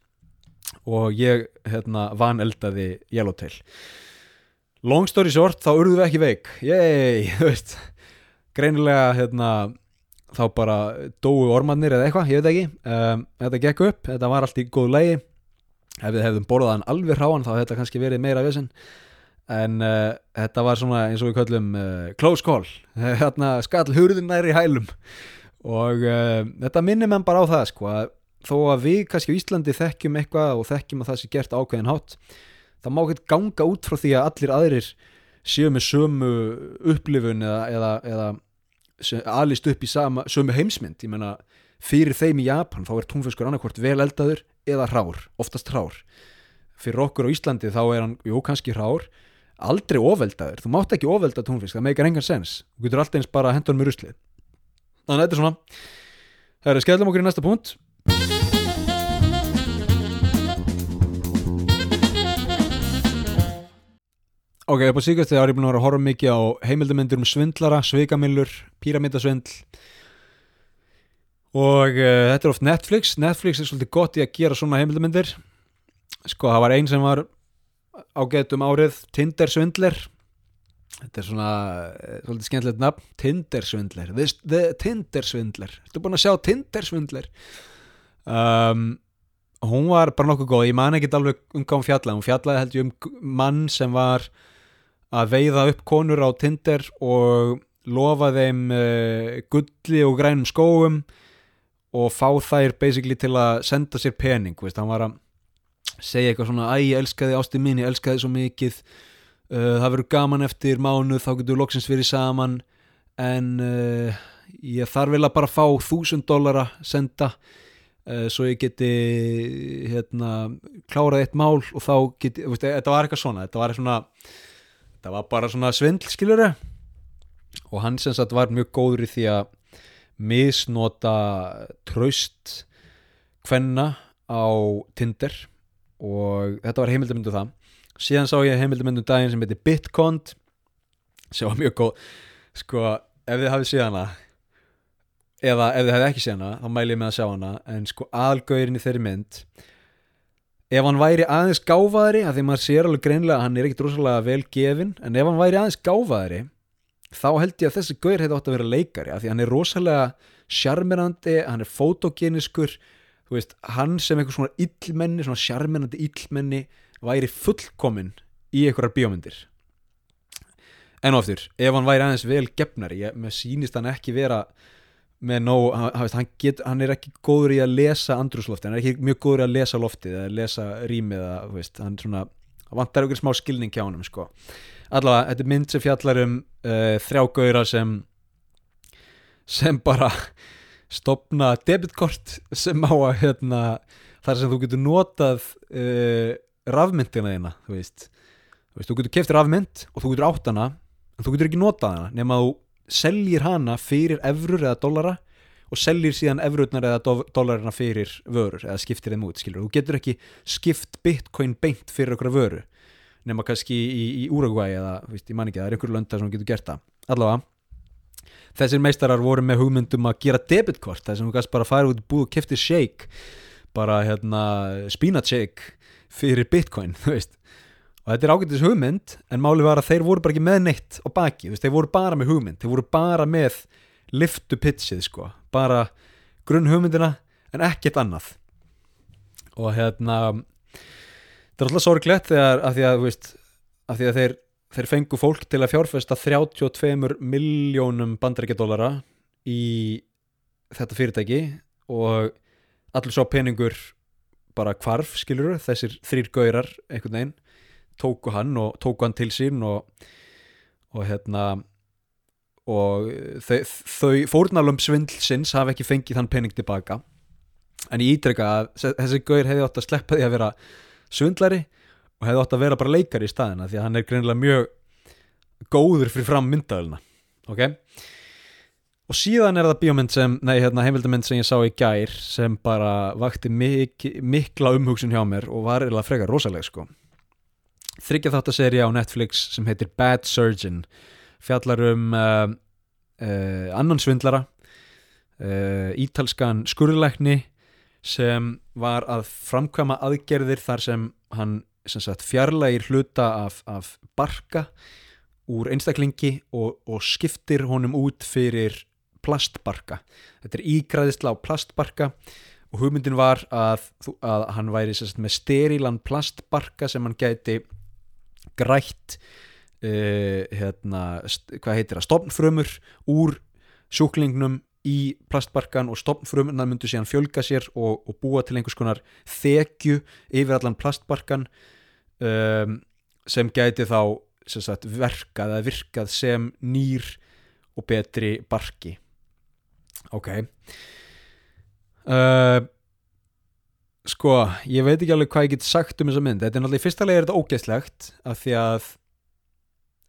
og ég hérna, van eldaði Yellowtail long story short, þá urðum við ekki veik. Yey, greinilega hérna þá bara dói ormannir eða eitthvað, ég veit ekki. Um, þetta gekk upp, þetta var allt í góð lægi ef við hefðum borðað hann alveg hráan þá hefði þetta kannski verið meira vissin en uh, þetta var svona eins og við kallum uh, close call. Hérna skall hurðin næri hælum. Og uh, þetta minnir mann bara á það sko að þó að við kannski á Íslandi þekkjum eitthvað og þekkjum að það sé gert ákveðin hátt það má ekki ganga út frá því að allir aðrir séu með sömu upplifun eða, eða, eða alist upp í sama, sömu heimsmynd. Ég menna fyrir þeim í Japan þá er túnfiskur annarkvort vel eldaður eða rár, oftast rár fyrir okkur á Íslandi þá er hann, jú kannski rár aldrei ofveldaður, þú mátt ekki ofvelda túnfisk það meikar engan sens, þú getur alltaf eins bara að henda hann með ruslið. Þannig að þetta er svona. Það er skellum okkur í næsta punkt. Ok, upp á þegar ég er búin að vera að horfa mikið á heimildamindur um svindlara, svikamillur píramidasvindl. Og uh, þetta er oft Netflix. Netflix er svolítið gott í að gera svona heimildamindir sko, það var einn sem var ágætum árið Tinder Svindler. Þetta er svona eh, svolítið skemmtilegt nafn Tinder Svindler. The, the Tinder Svindler. Þú er búin að sjá Tinder Svindler? Um, hún var bara nokkuð góð. Ég man ekki alveg um hvað hún fjallaði. Hún fjallaði held ég um mann sem var að veiða upp konur á Tinder og lofa þeim uh, gulli og grænum skóum og fá þær basically til að senda sér pening veist, hann var að segja eitthvað svona æg, ég elska þið ástu mín, ég elska þið svo mikið. Uh, það verður gaman eftir mánuð þá getur loksins verið saman. En uh, ég þarf vel að bara fá þúsund dólar að senda uh, svo ég geti hérna klárað eitt mál og þá geti, veist, þetta var eitthvað svona þetta var, svona, þetta var bara svona svindl skiljuru og hann sem sagt var mjög góður í því að misnota tröst hvenna á Tinder og þetta var heimildamindu um það. Síðan sá ég heimildamindum daginn sem heitir Bitcont sem var mjög góð. Sko ef þið hafið séð hana eða ef þið hafið ekki séð hana þá mæl ég með að sjá hana. En sko aðalgaurin í þeirri mynd ef hann væri aðeins gáfaðri af því maður sér alveg greinlega að hann er ekkit rosalega vel gefin en ef hann væri aðeins gáfaðri þá held ég að þessi gaur hefði átt að vera leikari af því hann er rosalega sjarmirandi hann er fotogeniskur þú veist, hann sem einhver svona illmenni, svona sjarminandi illmenni væri fullkominn í einhverjar bíómyndir en oftur, ef hann væri aðeins vel gefnari, ég, með sínist hann ekki vera með nóg, hann, hann, get, hann er ekki góður í að lesa andrúslofti, hann er ekki mjög góður í að lesa loftið eða lesa rýmið eða, veist, hann svona vantar einhver smá skilning hjá hann sko. allavega, þetta er mynd sem fjallar um uh, þrjá gauðra sem sem bara stopna debitkort sem á að hérna, þar sem þú getur notað uh, rafmyndina þína þú veist. þú þú getur keftir rafmynd og þú getur átt hana en þú getur ekki notað hana nema þú seljir hana fyrir efrur eða dollara og seljir síðan efrurnar eða dollarina fyrir vörur eða skiptir þeim út, skilur, þú getur ekki skipt bitcoin beint fyrir okkur vöru nema kannski í, í Uruguay eða, veist, ég man ekki, það er einhverju lönda sem getur gert það allavega þessir meistarar voru með hugmyndum að gera debitkort þess að þú gæst bara að fara út búið og kefti shake bara hérna spínat shake fyrir bitcoin þú veist. Og þetta er ágættis hugmynd en máli var að þeir voru bara ekki með neitt á baki veist, þeir voru bara með hugmynd, þeir voru bara með liftu pitchið sko. Bara grunn hugmyndina en ekkert annað. Og hérna þetta er alltaf sorglegt þegar að því að, veist, að, því að þeir þeir fengu fólk til að fjárfesta 32 miljónum bandarækjadólara í þetta fyrirtæki og allur sá peningur bara hvarf skilur þessir þrýr gaurar einhvern veginn tóku hann og tóku hann til sín og, og hérna og þau, þau fórnalum svindlsins hafa ekki fengið þann pening tilbaka. En ég ítrykka að þessi gaur hefði átt að sleppa því að vera svindlari og hefði átt að vera bara leikari í staðina því að hann er greinilega mjög góður fyrir fram myndaðulina ok? Og síðan er það bíómynd sem, nei hérna heimildamind sem ég sá í gær sem bara vakti mik mikla umhugsun hjá mér og var eða frekar rosalega sko. Þryggja þátt að serja á Netflix sem heitir Bad Surgeon fjallar um uh, uh, annan svindlara uh, ítalskan skurðlækni sem var að framkvæma aðgerðir þar sem hann sagt, fjarlægir hluta af, af barka úr einstaklingi og, og skiptir honum út fyrir plastbarka. Þetta er ígræðisla á plastbarka og hugmyndin var að, að hann væri sagt, með sterilan plastbarka sem hann gæti grætt uh, hérna, hvað heitir það, stopnfrömmur úr sjúklingnum í plastbarkan og stopnfrömmurna myndu síðan fjölga sér og, og búa til einhvers konar þekju yfir allan plastbarkan um, sem gæti þá sem sagt, verkað eða virkað sem nýr og betri barki. Ok. Uh, sko ég veit ekki alveg hvað ég get sagt um þessa mynd. Þetta er náttúrulega í fyrsta lega er þetta ógeðslegt af því að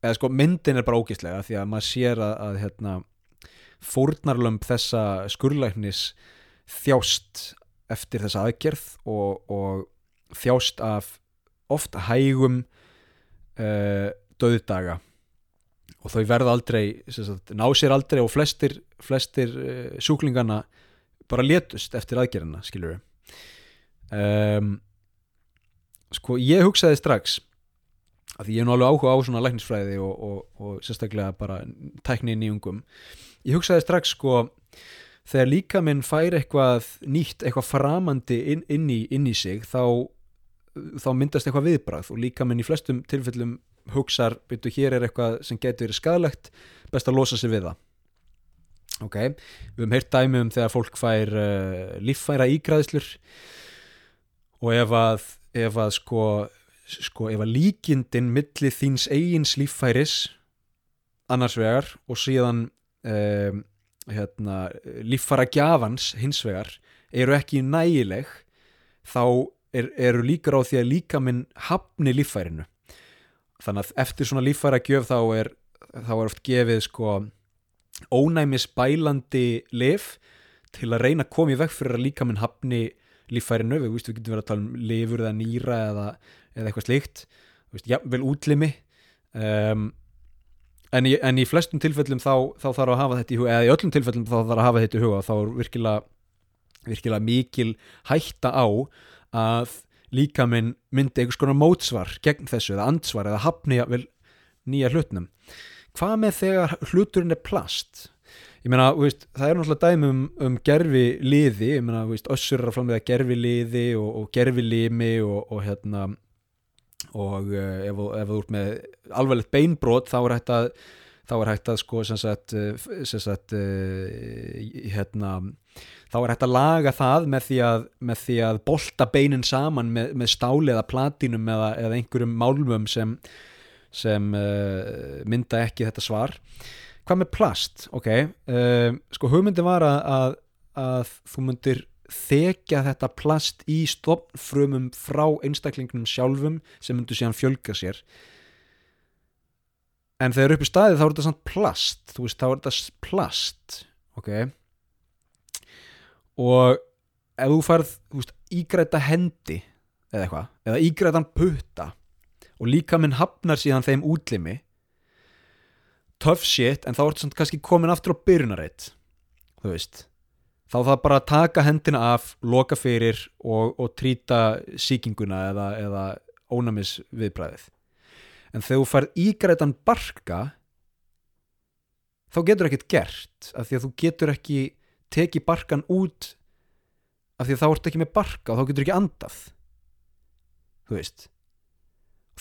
eða sko myndin er bara ógeðslega af því að maður sér að, að hérna, fórnarlömp þessa skurlæknis þjást eftir þessa aðgerð og, og þjást af oft hægum uh, döðdaga og þau verða aldrei sagt, ná sér aldrei og flestir, flestir uh, sjúklingana bara letust eftir aðgerðina skilur við um, sko ég hugsaði strax að ég er nú alveg áhuga á svona læknisfræði og, og, og sérstaklega bara tækni nýjungum ég hugsaði strax sko þegar líka minn fær eitthvað nýtt, eitthvað framandi inn, inn, í, inn í sig þá, þá myndast eitthvað viðbrað og líka minn í flestum tilfellum hugsar, byrju hér er eitthvað sem getur verið skadalegt, best að losa sig við það. Ok, við höfum heyrt dæmi um þegar fólk fær uh, líffæra ígræðslur og ef að ef að sko, sko ef að líkindin milli þíns eigins líffæris annars vegar og síðan um, hérna, líffæra gjafans hins vegar eru ekki nægileg þá er, eru líkar á því að líka minn hafni líffærinu. Þannig að eftir svona líffæra gjöf þá er, þá er oft gefið sko ónæmis bælandi lif til að reyna að koma í veg fyrir að líka minn hafni líffærinu, við, við getum verið að tala um lifur eða nýra eða, eða eitthvað já, vel útlimi. Um, en, í, en í flestum tilfellum þá, þá þarf að hafa þetta í huga eða í öllum tilfellum þá þarf að hafa þetta í huga þá er virkilega, virkilega mikil hætta á að líka minn myndi einhvers konar mótsvar gegn þessu eða ansvar eða hafni vel nýja hlutnum hvað með þegar hluturinn er plast? Ég meina, veist, það er náttúrulega dæmi um, um gerfi liði ég meina, össur er að framlega gerfi liði og, og gerfi limi og, og hérna og uh, ef, ef þú ert með alveglegt beinbrot þá er hægt að þá er hægt að sko sem sagt, eh, sem sagt uh, hérna þá er hægt að laga það með því að, með því að bolta beinin saman með, með stáli eða platinum eða, eða einhverjum málmum sem, sem uh, mynda ekki þetta svar. Hvað með plast, ok uh, sko hugmyndi var að, að, að þú myndir þekja þetta plast í stofnfrumum frá einstaklingnum sjálfum sem myndur síðan fjölga sér. En þegar upp í staði þá er þetta samt plast, þú veist þá er þetta plast ok? Og ef þú farð ígræta hendi eða eitthvað, eða ígrætan putta og líka minn hafnar síðan þeim útlimi tough shit, en þá ertu samt kannski komin aftur á byrjunareitt þú veist þá það bara að taka hendina af loka fyrir og, og trýta síkinguna eða, eða ónæmis viðbræðið en þegar þú farð ígrætan barka þá getur ekkert gert af því að þú getur ekki teki barkan út af því að þá ert ekki með barka og þá getur ekki andað. Þú veist.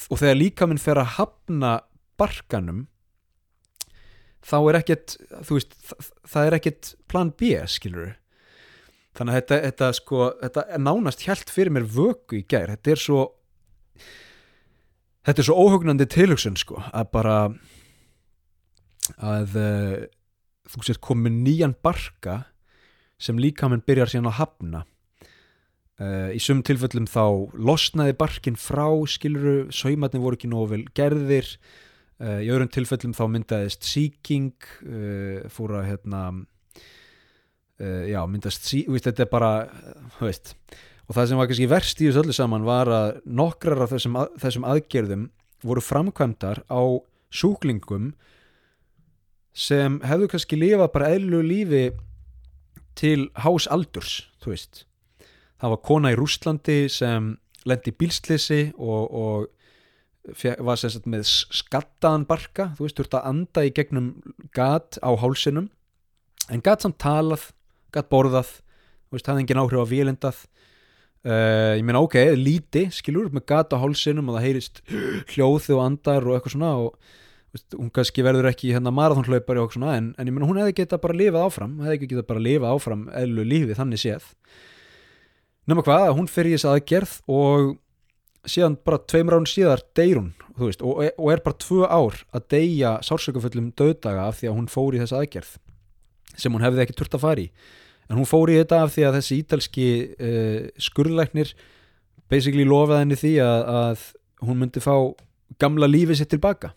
Og þegar líka minn fer að hafna barkanum þá er ekkert þú veist, það, er ekkert plan B skilur þannig að þetta, þetta sko, þetta er nánast hjælt fyrir mér vöku í gær. Þetta er svo þetta er svo óhugnandi tilhugsun sko, að bara að uh, þú sétt komið nýjan barka sem líka mann byrjar síðan að hafna. Uh, í sum tilfellum þá losnaði barkin frá skiluru, saumatni voru ekki nógu vel gerðir. Uh, í öðrum tilfellum þá myndaðist síking uh, fór hérna já, myndast síking þetta er bara, þú veist og það sem var kannski verst í þessu öllu saman var að nokkrar af þessum, að, þessum aðgerðum voru framkvæmdar á sjúklingum sem hefðu kannski lifað bara eðlu lífi til hás aldurs, þú veist. Það var kona í Rústlandi sem lendi bílslisi og, og var sem sagt með skattaðan barka, þú veist, þú ert að anda í gegnum gat á hálsinum en gat samt talað gat borðað, það hefði engin áhrif á vélendað uh, ég meina ok, líti, skilur, með gat á hálsinum og það heyrist hljóð og andar og eitthvað svona og veist, hún kannski verður ekki hérna marathónhlaupari og eitthvað svona en, en ég meina hún hefði geta bara lifað áfram hefði ekki geta bara lifað áfram eðlu lífi þannig séð. Nema hvað að hún fer í þess aðgerð og síðan bara tveimur án síðar deyr hún veist, og, og er bara tvö ár að deyja sársökufullum döðdaga af því að hún fór í þess aðgerð sem hún hefði ekki turt að fara í en hún fór í þetta af því að þessi ítalski uh, skurðlæknir basically lofaði henni því að, að hún myndi fá gamla lífið sitt tilbaka.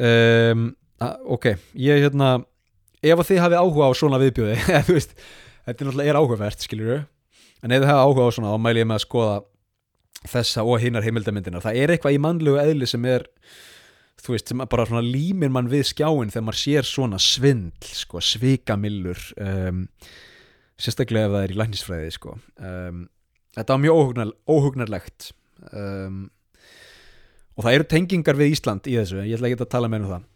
Um, ok, ég hérna ef að þið hafið áhuga á svona viðbjóði þetta er náttúrulega er áhugavert skiljuru en ef þið hafa áhuga á svona þá mæl ég með að skoða þessa og hinnar heimildamindina það er eitthvað í mannlegu eðli sem er þú veist, sem bara svona límir mann við skjáin þegar maður sér svona svindl sko, svikamillur um, sérstaklega ef það er í læknisfræði sko. um, þetta var mjög óhugnar, óhugnarlegt um, og það eru tengingar við Ísland í þessu, ég ætla ekki að tala með um það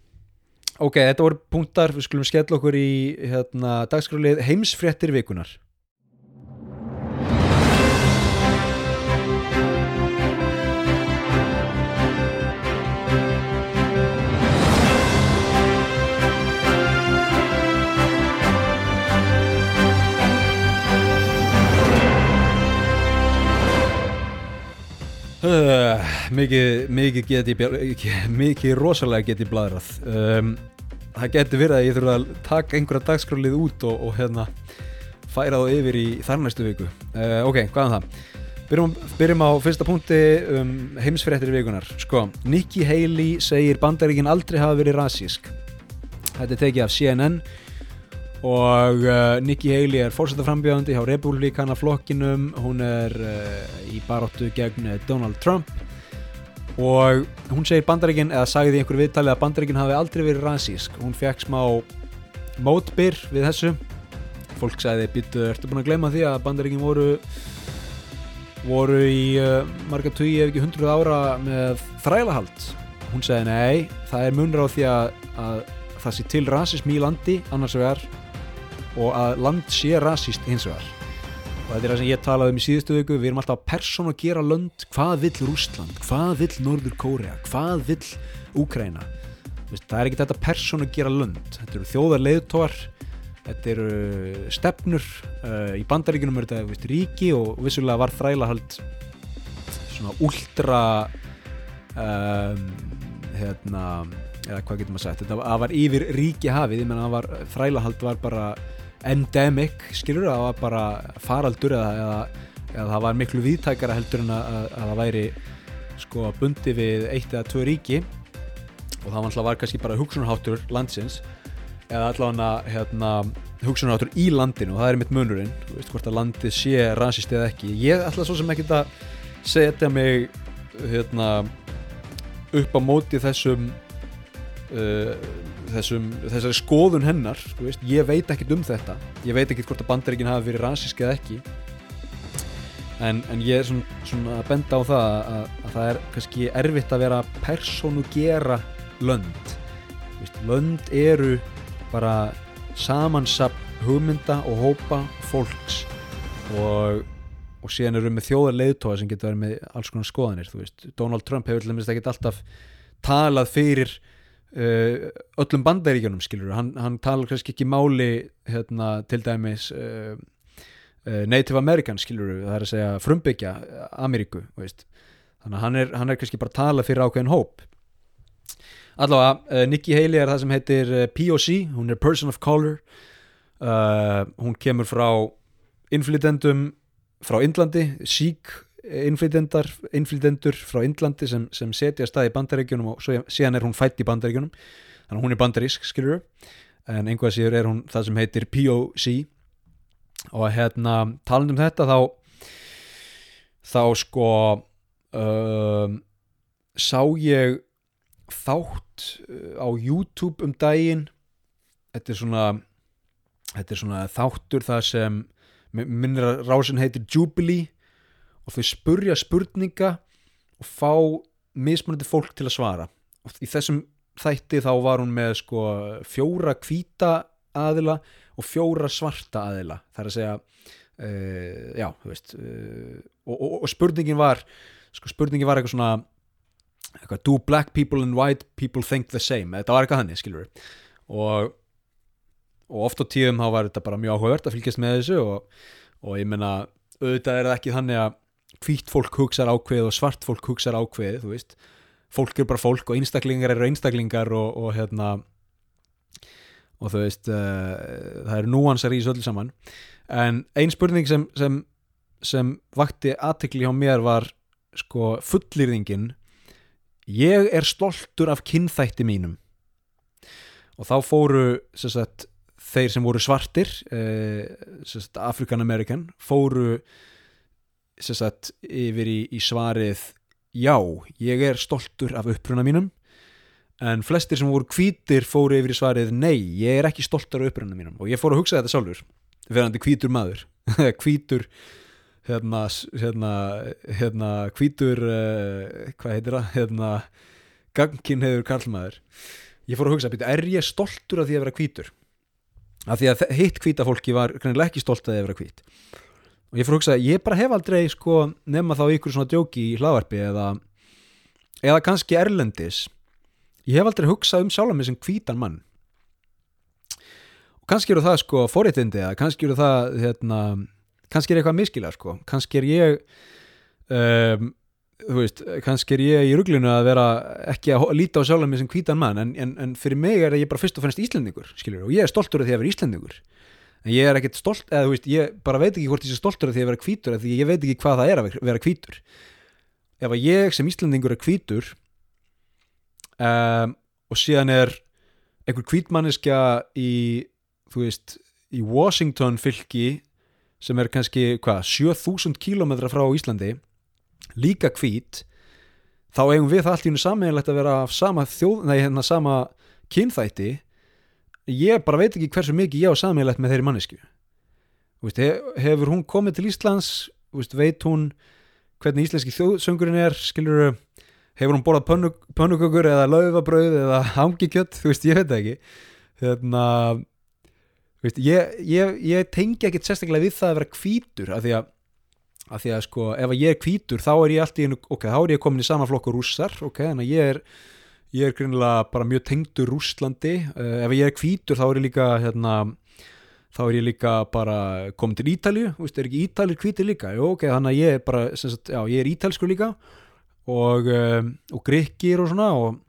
ok, þetta voru punktar, við skulum skella okkur í hérna, dagskrálið heimsfréttir vikunar Uh, mikið, mikið geti mikið rosalega geti bladrað um, það geti verið að ég þurfa að taka einhverja dagskrálið út og, og hérna færa þá yfir í þarnæstu viku. Uh, ok, hvaðan um það? Byrjum, byrjum á fyrsta punkti um, heimsfréttir í vikunar sko, Nikki Haley segir bandaríkin aldrei hafa verið rasísk. Þetta er tekið af CNN og uh, Nikki Haley er fórsættaframbjöðandi hjá Republikana flokkinum. Hún er uh, í baróttu gegn uh, Donald Trump. Og hún segir bandaríkin eða sagði í einhverju viðtali að bandaríkin hafi aldrei verið rasísk. Hún fekk smá mótbyr við þessu. Fólk sagði, býttu, ertu búin að glema því að bandaríkin voru voru í uh, marga tugi ef ekki hundruð ára með þrælahald? Hún segði nei, það er munur á því að, að það sé til rasism í landi annars vegar og að land sé rasist hins vegar. Og þetta er það sem ég talaði um í síðustu vöku við erum alltaf að persónu að gera lönd. Hvað vill Rústland, hvað vill Norður Kórea? Hvað vill Úkræna það er ekki þetta persónu að gera lönd. Þetta eru þjóðar leiðtóar þetta eru stefnur uh, í bandaríkunum er þetta veist, ríki og vissulega var þrælahald svona úldra um, hérna eða hvað getur maður sagt, þetta var yfir ríki hafið, ég menna þrælahald var bara endemic, skilur það var bara faraldur eða, eða, eða það var miklu viðtækara heldur en að, að það væri sko bundi við eitt eða tvö ríki. Og það var alltaf var kannski bara hugsunarháttur landsins eða allavega hérna, hugsunarháttur í landinu. Og það er mitt munurinn, þú veist hvort að landið sé rasist eða ekki, ég ætla svo sem ekki að setja mig hérna upp á móti þessum uh, þessum, þessari skoðun hennar veist, ég veit ekkert um þetta. Ég veit ekkert hvort að bandaríkinn hafi verið rasísk eða ekki. En, en ég er svona, svona að benda á það að, að það er kannski erfitt að vera persónu gera lönd veist, lönd eru bara samansap hugmynda og hópa fólks. Og, og síðan eru með þjóðar leiðtóa sem getur verið með alls konar skoðanir Donald Trump hefur til dæmis ekkert alltaf talað fyrir öllum bandaríkjunum skilur hann, hann talar kannski ekki máli hérna, til dæmis uh, Native American skilur það er að segja frumbyggja Ameríku veist. þannig að hann er, hann er kannski bara að tala fyrir ákveðin hóp. Allavega, uh, Nikki Haley er það sem heitir POC, hún er Person of Color. Uh, hún kemur frá innflytendum frá Sikh innflytendar, innflytendur frá Indlandi sem, sem setja stað í bandaríkjunum og svo, síðan er hún fætt í bandaríkjunum. Þannig að hún er bandarísk, skilur en einhvað síður er hún það sem heitir POC og hérna taland um þetta þá þá sko um, sá ég þátt uh, á YouTube um daginn. Þetta er svona þetta er svona þáttur það sem minnir að rásin heitir Jubilee og þau spurja spurninga og fá mismunandi fólk til að svara. Og í þessum þætti þá var hún með sko fjóra kvíta aðila og fjóra svarta aðila. Það er að segja uh, já, þú veist uh, og, og, og spurningin var sko spurningin var eitthvað svona eitthvað, do black people and white people think the same? Þetta var eitthvað hann, skilur og, og oft á tíðum þá var þetta bara mjög áhugavert að fylgjast með þessu og ég menna auðvitað er það ekki þannig að hvítt fólk hugsaður ákveð og svart fólk hugsaður ákveð þú veist, fólk er bara fólk og einstaklingar eru einstaklingar og, og hérna og þú veist uh, það eru núansar í þessu öll saman. En ein spurning sem sem, sem vakti aðtekli hjá mér var sko fullirðingin ég er stoltur af kynþætti mínum. Og þá fóru sagt, þeir sem voru svartir eh, African American fóru sagt, yfir í, í svarið já, ég er stoltur af uppruna mínum. En flestir sem voru hvítir fóru yfir í svarið nei, ég er ekki stoltur af uppruna mínum. Og ég fór að hugsa þetta sjálfur verðandi hvítur maður. Hvítur hérna, hérna, hérna hvítur uh, hvað heitir það? Hérna, gangin hefur karlmaður ég fór að hugsa, er ég stoltur af því að vera hvítur? Af því að hitt hvíta fólki var ekki stolt að því að vera hvít og ég fór að hugsa, ég bara hef aldrei sko nefna þá ykkur svona djóki í hlaðvarpi eða, eða kannski erlendis ég hef aldrei hugsað um sjálf með sem hvítan mann. Og kannski eru það sko forréttindi eða kannski eru það hérna, kannski er eitthvað miskila sko. Kannski er ég um, þú veist, kannski er ég í rugglinu að vera ekki að líta á sjálf með sem hvítan mann en, en, en fyrir mig er ég bara fyrst og fennst íslendingur skilur, og ég er stoltur af því að vera íslendingur en ég er ekkert stolt, eða þú veist, ég bara veit ekki hvort ég sé stoltur af því að vera kvítur, því ég veit ekki hvað það er að vera kvítur ef að ég sem Íslandingur er kvítur um, og síðan er einhver kvítmanniska í þú veist, í Washington fylki sem er kannski, hvað, 7000 kílometra frá Íslandi líka kvít þá eigum við það allt í unni saminlegt að vera af sama þjóð, nei, hérna sama kynþætti ég bara veit ekki hversu mikið ég á sammeilegt með þeirri mannesku veist, hefur hún komið til Íslands? Veist, veit hún hvernig íslenski þjóðsöngurinn er skilur, hefur hún borðað pönnu, pönnukökur eða laufabröð eða hangikjött þú veist, ég veit ekki. Þannig að ég, ég, ég tengi ekkert sérstaklega við það að vera kvítur af því að, að því að sko, ef ég er kvítur þá er ég alltaf, ok, þá er ég komin í sama flokku rússar, ok, þannig að ég er ég er greinilega bara mjög tengdur Rúslandi, uh, ef ég er kvítur þá er ég líka hérna, þá er ég líka bara komin til Ítalju veist, er ekki Ítalir kvítir líka? Jó, ok, þannig að ég er bara, sagt, já, ég er ítalskur líka. Og, uh, og grekkir og svona og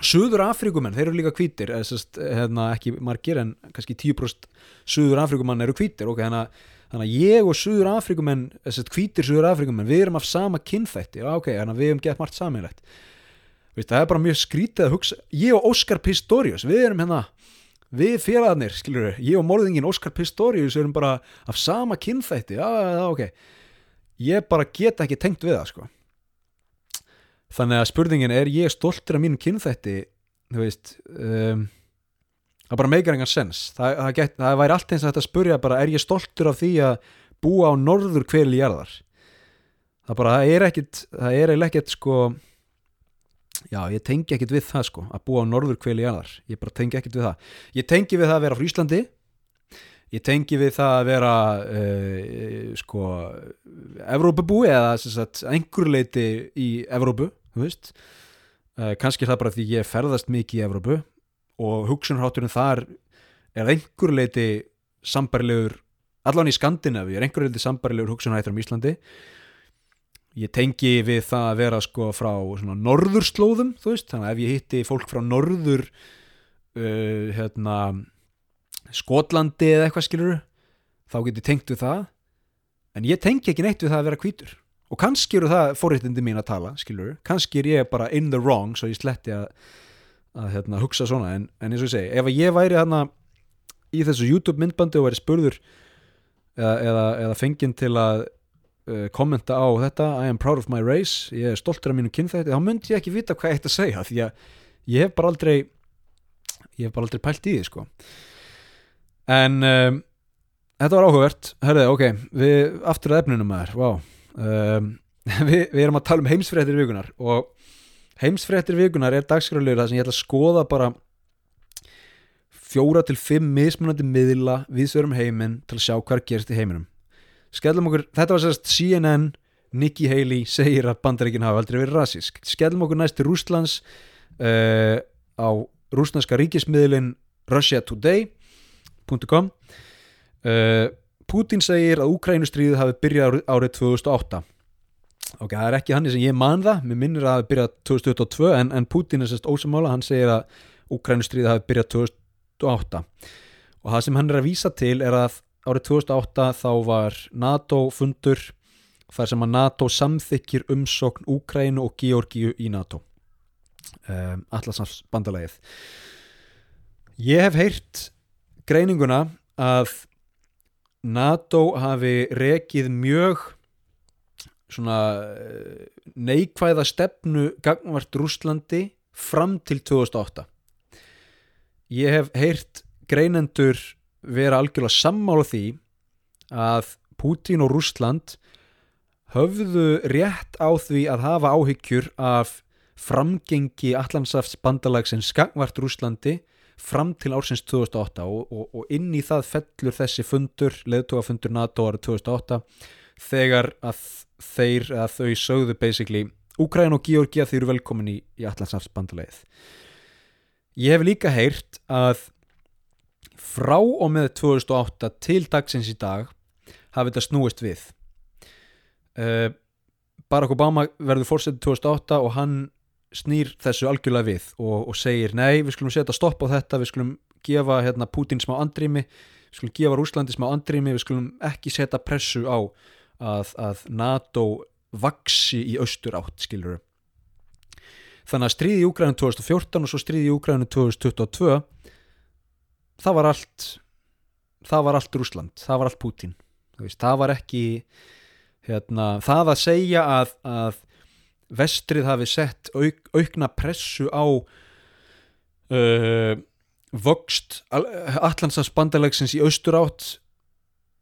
Suður Afrikumenn, þeir eru líka kvítir sagt, hérna, ekki margir en kannski 10% Suður Afrikumenn eru kvítir ok, þannig þannig að ég og Suður Afrikumenn kvítir Suður Afrikumenn, við erum af sama kynþætti, ok, þannig að við hefum gett margt saminlegt Veist, það er bara mjög skrítið að hugsa ég og Óskar Pistorius, við erum hérna við félagarnir, skiljur við ég og morðingin Óskar Pistorius erum bara af sama kynþætti, já, já, ok. Ég bara get ekki tengt við það sko. Þannig að spurningin er ég stoltur af mínum kynþætti þú veist um, það bara meikar engan sens. Það, það, get, það væri allt eins að þetta spurja bara er ég stoltur af því að búa á norður kveli jarðar? Það bara, það er ekkit það er ekkit sko Já, ég tengi ekkit við það sko að búa á norður kveli jáðar, ég bara tengi ekkit við það. Ég tengi við það að vera frá Íslandi. Ég tengi við það að vera uh, sko Evrópabúi eða sagt, einhver leiti í Evrópu þú veist. Uh, kannski er það bara því ég ferðast mikið í Evrópu og hugsunarhátturinn þar er einhver leiti sambarilegur, allan í Skandinavi er einhver leiti sambarilegur hugsunarhættur um Íslandi ég tengi við það að vera sko frá norðurslóðum, þú veist, þannig að ef ég hitti fólk frá norður uh, hérna Skotlandi eða eitthvað skilur þá get ég tengt við það. En ég tengi ekki neitt við það að vera hvítur. Og kannski eru það forréttindi mín að tala skilur, kannski er ég bara in the wrong svo ég sletti að, að hérna, hugsa svona, en, en eins og ég segi ef ég væri hérna í þessu YouTube myndbandi og væri spurður eða, eða, eða fenginn til að kommenta á þetta I am proud of my race, ég er stoltur af mínu kynþætti, þá myndi ég ekki vita hvað ég ætti að segja því að ég hef bara aldrei ég hef bara aldrei pælt í því sko. En um, þetta var áhugavert, herðið, ok við aftur að efnunum að þér, wow um, við, við erum að tala um heimsfréttir vikunar og heimsfréttir vikunar er dagskrálur það sem ég ætla að skoða bara fjóra til fimm mismunandi miðla við sögurum heiminn til að sjá hvað gerst í heiminum skellum okkur, þetta var sérst CNN Nikki Haley segir að bandaríkinn hafa aldrei verið rasísk. Skellum okkur næst til Rúslands uh, á rúslandska ríkismiðlin russiatoday.com uh, Putin segir að Úkrænustriðið hafi byrjað árið 2008 ok, það er ekki hann sem ég man það mér minnir að það hafi byrjað 2022 en, en Putin er sérst ósamála, hann segir að Úkrænustriðið hafi byrjað 2008 og það sem hann er að vísa til er að árið 2008 þá var NATO fundur þar sem að NATO samþykir umsókn Úkrænu og Georgiu í NATO. Um, Allarsans bandalægið ég hef heyrt greininguna að NATO hafi rekið mjög svona eh, neikvæða stefnu gangvart Rúslandi fram til 2008 ég hef heyrt greinendur vera algjörlega sammála því að Pútín og Rúsland höfðu rétt á því að hafa áhyggjur af framgengi allansafts bandalagsins gangvart Rúslandi fram til ársins 2008 og, og, og inn í það fellur þessi fundur, leðtógafundur NATO árið 2008 þegar að þeir, að þau sögðu basically, Úkræn og Georgia þeir eru velkomin í, í Allandsafsbandulegið ég hef líka heyrt að frá og með 2008 til dagsins í dag hafi þetta snúist við. Uh, Barack Obama verður fórsetið 2008 og hann snýr þessu algjörlega við og, og segir nei, við skulum setja stopp á þetta við skulum gefa hérna, Putin smá andrými við skulum gefa Rúslandi smá andrými við skulum ekki setja pressu á að, að NATO vaksi í austur átt, skilur þannig að stríði í Úgrænum 2014 og svo stríði í Úgrænum 2022 það var allt það var allt Rúsland, það var allt Putin það var ekki hérna, það að segja að, að vestrið hafi sett auk, aukna pressu á uh, vokst allansans bandalegsins í austur átt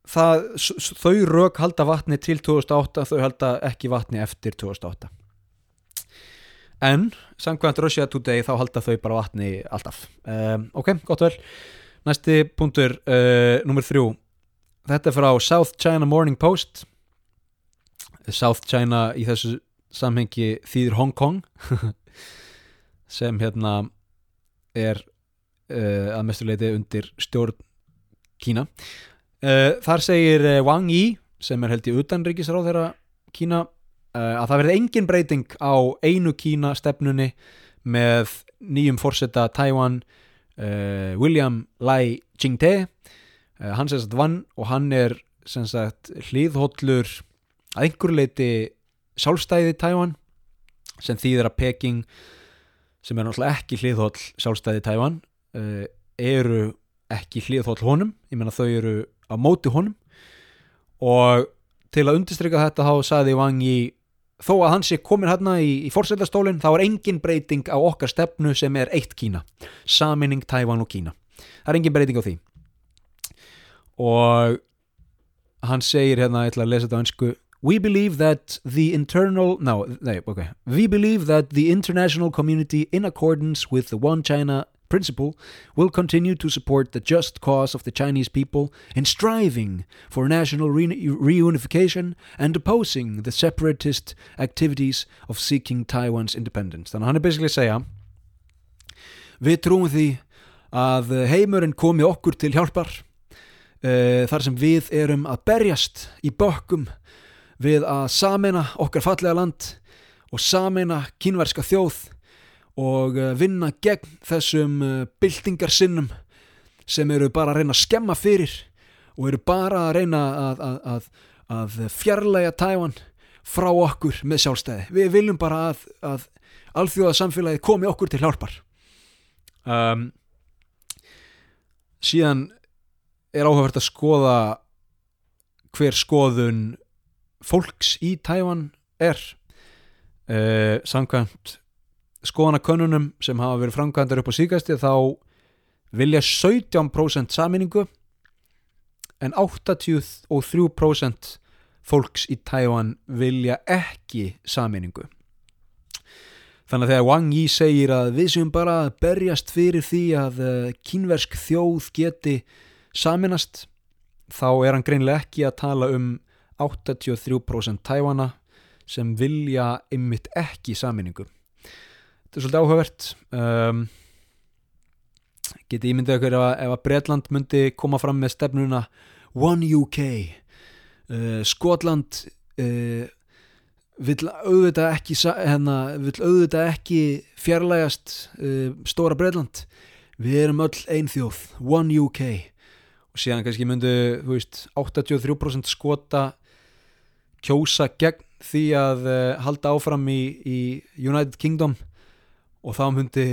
það, þau rauk halda vatni til 2008 þau halda ekki vatni eftir 2008 en samkvæmt Russia Today þá halda þau bara vatni alltaf. Um, ok, gott vel næsti punktur, uh, nummer þrjú. Þetta er frá South China Morning Post. South China í þessu samhengi þýðir Hong Kong sem hérna er uh, að mestuleiti undir stjórn Kína. Uh, þar segir Wang Yi sem er held í utanríkisráð þeirra Kína að það verði engin breyting á einu Kína stefnunni með nýjum fórseta Taiwan William Lai Ching-te. Hann sem sagt vann og hann er sem sagt hlýðhóllur að einhver leiti sjálfstæði Tævan sem þýðir að Peking sem er náttúrulega ekki hliðhóll sjálfstæði Tævan uh, eru ekki hliðhóll honum. Ég menna þau eru á móti honum. Og til að undistrykja þetta þá saði Wang í þó að hans sé komin hérna í, í fórsetastólinn þá er engin breyting á okkar stefnu sem er eitt Kína. Saminning Tævan og Kína. Það er engin breyting á því. Og hann segir hérna, ég ætla að lesa þetta á önsku We believe that the internal no, no, okay. We believe that the international community in accordance with the One China principle, will continue to support the just cause of the Chinese people in striving for national re reunification and opposing the separatist activities of seeking Taiwan's independence. Þannig að hann er basically að segja Við trúum því að heimurinn komi okkur til hjálpar uh, þar sem við erum að berjast í bökkum við að samena okkar fallega land og samena kínverska þjóð og uh, vinna gegn þessum uh, byltingarsinnum sem eru bara að reyna að skemma fyrir og eru bara að reyna að, að, að, að fjarlæga Tævan frá okkur með sjálfstæði. Við viljum bara að alþjóða samfélagi komi okkur til hjálpar. Um, síðan er áhugavert að skoða hver skoðun fólks í Tævan er uh, samkvæmt skoðanakönnunum sem hafa verið framkvæmdar upp á síkasti þá vilja 17% saminningu en 83% fólks í Tævan vilja ekki saminningu þannig að þegar Wang Yi segir að við séum bara berjast fyrir því að eh, kínversk þjóð geti saminast þá er hann greinlega ekki að tala um 83% Tævana sem vilja ymmit ekki saminningu þetta er svolítið áhugavert. Um, geti ímyndið okkur ef ef að Breitland myndi koma fram með stefnuna One UK uh, Skotland uh, vill auðvitað ekki hérna, ekki fjarlægast uh, stóra Breitland við erum öll einn þjóð One UK og síðan kannski myndu veist, 83% skota kjósa gegn því að uh, halda áfram í, í United Kingdom og þá myndi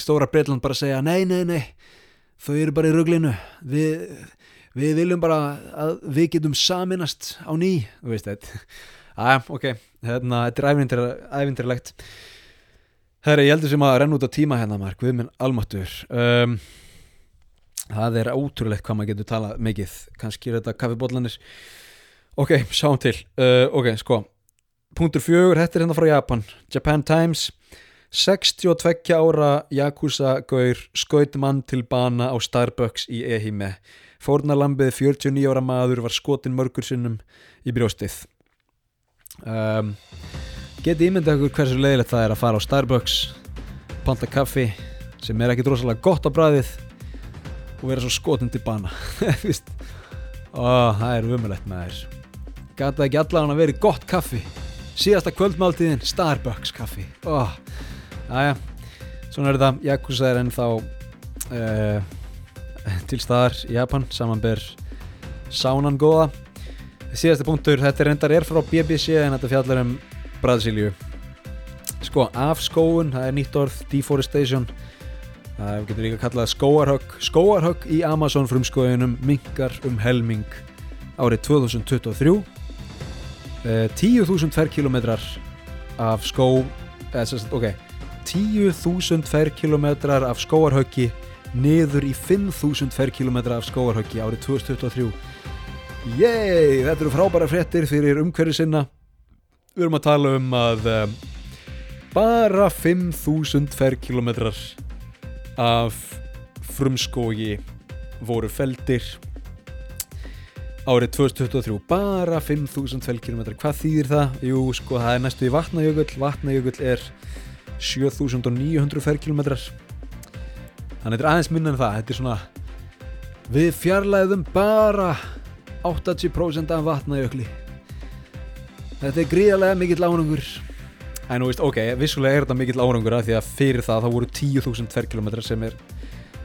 stóra Breitland bara segja nei, nei, nei þau eru bara í röglinu við, við viljum bara að við getum saminast á ný. Þú veist þetta. Aðja, ok, hérna, þetta er ævindirlegt herri, ég heldur sem að renna út á tíma hérna mark, við minn almattur um, það er ótrúlegt hvað maður getur talað mikið. Kannski er þetta kaffibólanir ok, sjáum til. Uh, ok, sko, punktur fjögur þetta er hérna frá Japan, Japan Times 62 ára Yakuza Gaur skaut mann til bana á Starbucks í Ehime. Fórnarlambið 49 ára maður var skotin mörgur sinnum í brjóstið. Um, geti ímyndið okkur hversu leiðilegt það er að fara á Starbucks panta kaffi sem er ekki drosalega gott á bræðið og vera svo skotin til bana. Oh, það er umulett með þér gata ekki allan að vera gott kaffi? Síðasta kvöldmáltíðin Starbucks kaffi. Oh. Æja, svona er þetta. Yakuza er ennþá uh, til staðar í Japan. Samanber sánan góða. Síðasta punktur, þetta er reyndar er frá BBC en þetta fjallar um Brasilíu. Sko, afskóun það er nýtt orð, deforestation. Það getur líka kallað skóarhögg. Skóarhögg í Amazon frumskóinum mingar um helming árið 2023 uh, 10.000 ferkilometrar af skó eða, ok 10.000 ferkilometrar af skóarhöggi niður í 5.000 ferkilometrar af skóarhöggi árið 2023 Yey, þetta eru frábæra frettir fyrir umhverju sinna. Við erum að tala um að um, bara 5.000 ferkilometrar af frumskógi voru feldir árið 2023 bara 5.000 ferkilometrar hvað þýðir það? Jú, sko, það er næstu í vatnajökull. Vatnajökull er 7900 ferkilometrar þannig að þetta er aðeins minna en það þetta er svona við fjarlæðum bara 80% af vatnajökli þetta er gríðarlega mikill árangur. En nú veist, ok, vissulega er þetta mikill árangur að því að fyrir það þá voru 10.000 ferkilometrar sem er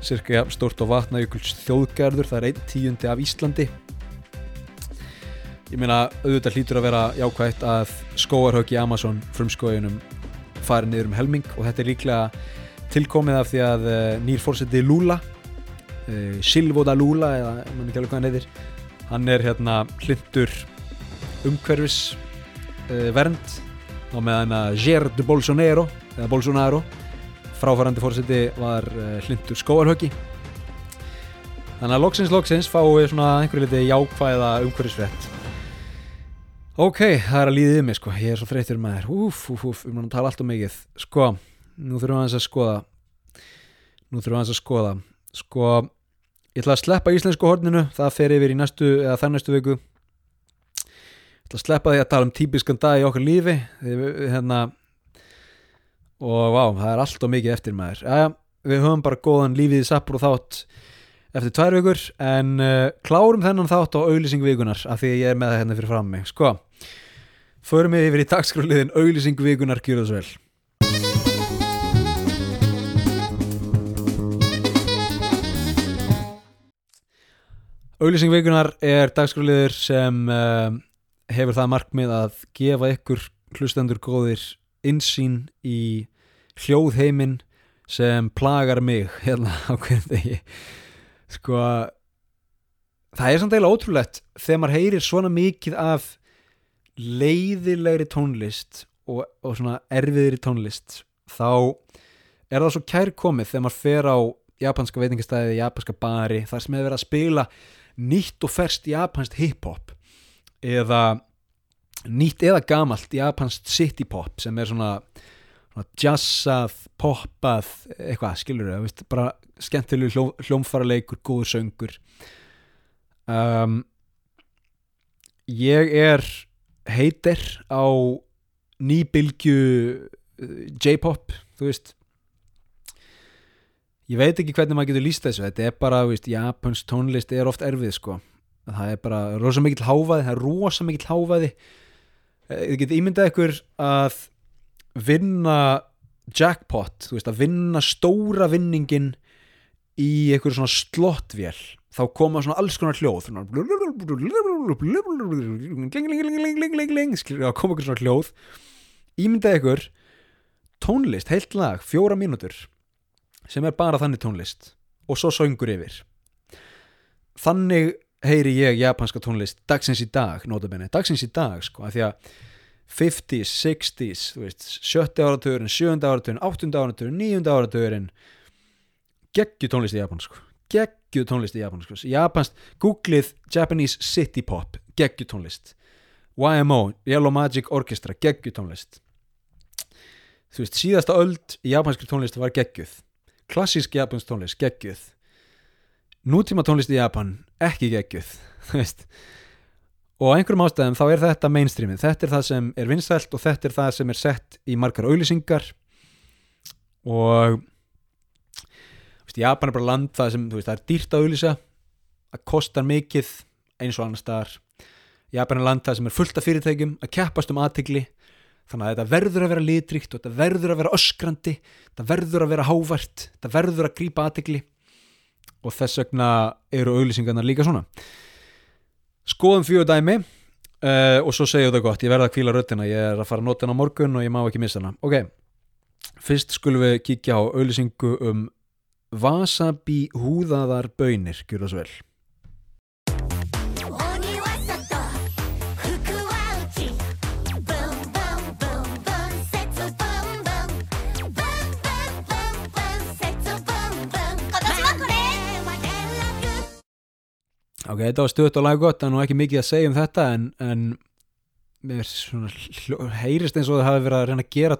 cirka stort á vatnajökuls þjóðgarður það er einn tíundi af Íslandi. Ég meina auðvitað hlýtur að vera jákvægt að skóarhögg í Amazon frumskóinum farið niður um helming og þetta er líklega tilkomið af því að uh, nýr fórseti Lula uh, Silvoda Lula eða mann ekki alveg hvað hann neyðir hann er hérna hlindur umhverfis uh, vernd og meðan að Jair de Bolsonaro eða Bolsonaro fráfærandi fórseti var hlindur skóarhöggi þannig að loksins loksins fáið svona einhverju liti jákvæða umhverfisvett Ok, það er að líðið mig sko, ég er svo þreytur með þér, úf, úf, úf, við erum að tala allt um mikið, sko, nú þurfum við aðeins að skoða, nú þurfum við aðeins að skoða. Sko, ég ætla að sleppa íslensku horninu. Það fer yfir í næstu, eða þar næstu viku. Ég ætla að sleppa því að tala um típiskan dag í okkar lífi. Hérna og vá, það er allt og mikið eftir maður. Ja, við höfum bara góðan lífið í Sapporo þátt eftir tvær vikur en uh, klárum þennan þátt á auglýsing vikunar af því ég er með það hérna fyrir fram mig. Sko, förum við yfir í dagskráliðin gjur það svo vel. Auglýsing vikunar er dagskráliður sem uh, hefur það markmið að gefa ykkur hlustendur góðir insýn í hljóðheiminn sem plagar mig hérna á hverjum degi sko það er samt eiginlega ótrúlegt þegar maður heyrir svona mikið af leiðilegri tónlist og, og svona erfiðri tónlist þá er það svo kær komið þegar maður fer á japanska veitingastæði, japanska bari þar sem hefur verið að spila nýtt og ferst japanskt hip-hop eða nýtt eða gamalt japanskt city pop sem er svona jazzað, poppað eitthvað, skilur veist, bara skemmtilegu hljó, hljómfaraleikur, góður söngur. Um, ég er heitir á nýbylgju uh, J-pop, þú veist. Ég veit ekki hvernig maður getur líst þessu þetta er bara, þú veist, Japans tónlist er oft erfið, sko. Það er bara rosa mikill háfaði, það er rosa mikill háfaði Eh, þið getið ímyndað ykkur að vinna jackpot, þú veist, að vinna stóra vinningin í einhverju svona slottvél þá koma svona alls konar hljóð þá koma einhver svona hljóð ímyndað ykkur tónlist, heilt lag, fjóra mínútur sem er bara þannig tónlist og svo söngur yfir þannig heyri ég japanska tónlist dagsins í dag, notabene, dagsins í dag sko, af því að 50s, 60s þú veist, 70 áratugurinn 7. áratugurinn, 8. áratugurinn, 9. áratugurinn geggju tónlist í Japan sko, geggju tónlist í Japan sko, japansk, googlið Japanese City Pop, geggju tónlist YMO, Yellow Magic Orchestra geggju tónlist þú veist, síðasta öld í japanskri tónlist var geggjuð klassísk japansk tónlist, geggjuð nútíma tónlist í Japan ekki geggjuð þú veist og á einhverjum ástæðum þá er þetta mainstreamið. Þetta er það sem er vinsælt og þetta er það sem er sett í margar auðlýsingar og veist, Japan er bara land það sem veist, það er dýrt að auðlýsa það kostar mikið eins og annars staðar. Japan er land það sem er fullt af fyrirtækjum að keppast um aðtigli þannig að þetta verður að vera litríkt og þetta verður að vera öskrandi þetta verður að vera hávært þetta verður að grípa aðtigli og þess vegna eru auðlýsingarnar líka svona skoðum fjögur dæmi uh, og svo segjum það gott, ég verða að kvíla röddina ég er að fara að nota hana á morgun og ég má ekki missa hana. Ok, fyrst skulum við kíkja á auðlýsingu um wasabi húðaðar bönir, gjur það svo vel ok, þetta var stutt og laggott það er nú ekki mikið að segja um þetta en, en mér svona hljó, heyrist eins og það hafi verið að reyna að gera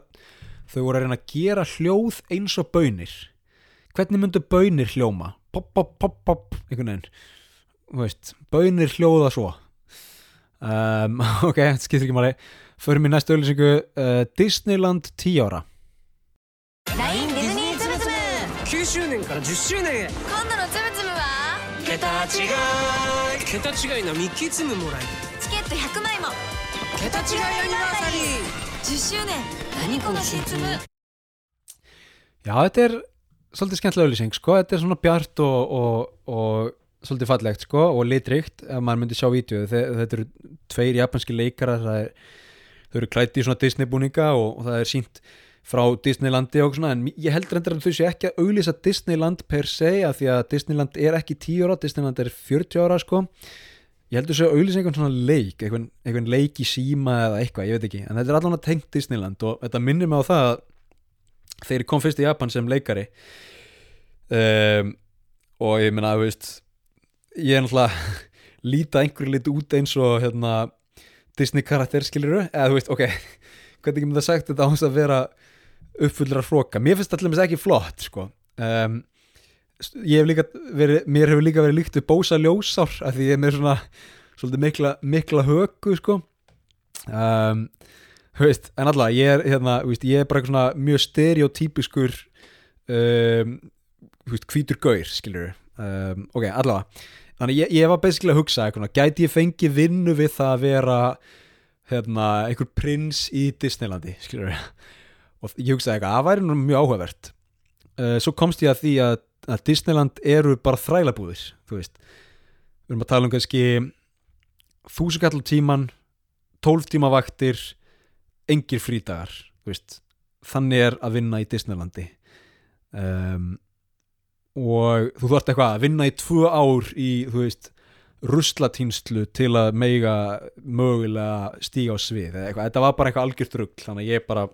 þau voru að reyna að gera hljóð eins og bönir hvernig myndu bönir hljóma pop, pop, pop, pop, einhvern veginn Þú veist, bönir hljóða svo um, ok, þetta skiptir ekki máli förum í næstu auðlýsingu uh, Disneyland 10 ára ラインディズニーつぶつぶ9周年から10周年へ今度のつぶつぶは 桁違い桁違いのミッキーツムもらえるチケット100枚も桁違いアニバーサリ10ー周年何この新つむ Já, þetta er svolítið skemmtilega auðlýsing, sko, þetta er svona bjart og, og, og svolítið fallegt, sko, og litríkt ef maður myndi sjá vídeo, þetta eru tveir japanski leikarar, það er þau eru klætt í svona Disney búninga og, og það er sínt frá Disneylandi og svona, en ég heldur endur að þau sé ekki að auglýsa Disneyland per se, af því að Disneyland er ekki 10 ára, Disneyland er 40 ára, sko. Ég heldur þessu að auglýsa einhvern svona leik einhvern, einhvern leik í síma eða eitthvað, ég veit ekki, en þetta er allan að tengt Disneyland og þetta minnir mig á það að ég kom fyrst í Japan sem leikari. Um, og ég meina, þú veist ég er náttúrulega líta einhverju lit út eins og hérna, Disney karakter skilur eða þú veist, ok, hvernig ég myndi að sagt þetta á þess að vera uppfullra hróka, mér finnst allir ekki flott sko. Um, ég hef líka verið, mér hefur líka verið líkt við bósa ljósár af því ég er með svona svolítið mikla, mikla höku sko. Um, veist, en allavega ég er hérna, veist, ég er bara svona mjög stereotypiskur um, veist, hvítur gaur skilur ok, allavega þannig ég, ég var basically að hugsa eitthvað, gæti ég fengið vinnu við það að vera hérna, einhver prins í Disneylandi skilur og ég hugsaði eitthvað, það væri nú mjög áhugavert. Uh, svo komst ég að því að, að Disneyland eru bara þrælabúðir þú veist, við erum að tala um kannski þúsugall tíman 12 tíma vaktir engir frídagar veist, þannig er að vinna í Disneylandi. Um, og þú þarft eitthvað að vinna í tvö ár í, þú veist ruslatýnslu til að meiga mögulega stíga á svið eða eitthvað, þetta var bara eitthvað algjört rugl þannig að ég bara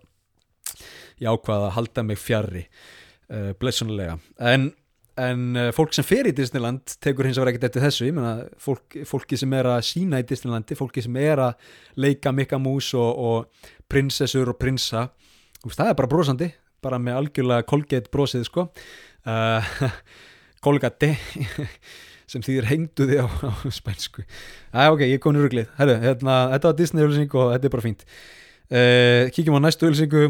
ég ákvaða að halda mig fjarrri uh, blessunulega en, en uh, fólk sem fer í Disneyland tekur hins vegar ekkert eftir þessu. Ég meina, fólk, fólki sem er að sína í Disneylandi fólki sem er að leika Mikka Mús og, og prinsessur og prinsa það er bara brosandi. Bara með algjörlega Colgate brosið sko. Uh, Colgate sem þýðir hengduði á, á spænsku. Æ, ok, ég kom í ruglið. Herru, hérna, þetta var Disney-ölsing og þetta er bara fínt. Uh, Kíkjum á næstu ölsingu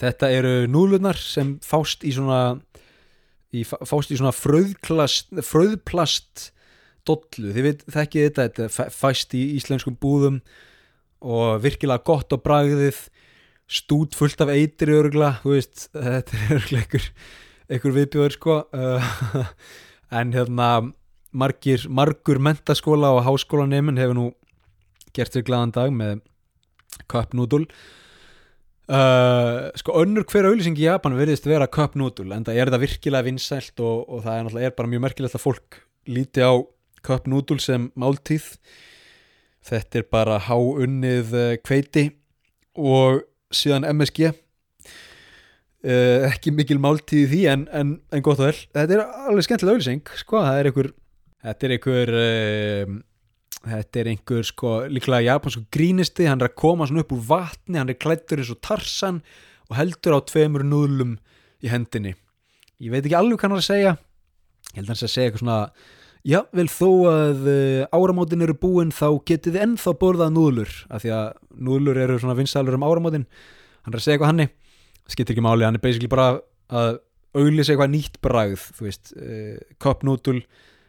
Þetta eru núðlunar sem fást í svona í, fást í svona fröðplast dollu, þið veit, þekkið þetta þetta fæ- fæst í íslenskum búðum og virkilega gott á bragðið stút fullt af eitri örgla, þú veist þetta er örgla einhver, einhver viðbjóður sko. Uh, en hérna margir, margur mentaskóla og háskólanemin hefur nú gert sér glaðan dag með cup noodle uh, sko önnur hver auðlýsing í Japan verðist vera cup noodle en það er þetta virkilega vinsælt og, og það er náttúrulega er bara mjög merkilegt að fólk líti á cup noodle sem máltíð. Þetta er bara háunnið kveiti og síðan MSG uh, ekki mikil máltíð því en, en, en gott og vel. Þetta er alveg skemmtilega auðlýsing sko, það er einhver þetta er einhver uh, þetta er einhver sko líklega japansku grínisti, hann er að koma svona upp úr vatni, hann er klættur eins og tarsan og heldur á tveimur núðlum í hendinni. Ég veit ekki alveg hvað hann er að segja. Ég held að hann að segja eitthvað svona já, vel þó að uh, áramótin eru búin þá getið þið ennþá borðað núðlur af því að núðlur eru svona vinsælur um áramótin. Hann er að segja eitthvað hanni skiptir ekki máli, hann er basically bara að auglýsa eitthvað nýtt bragð þú veist, cup noodle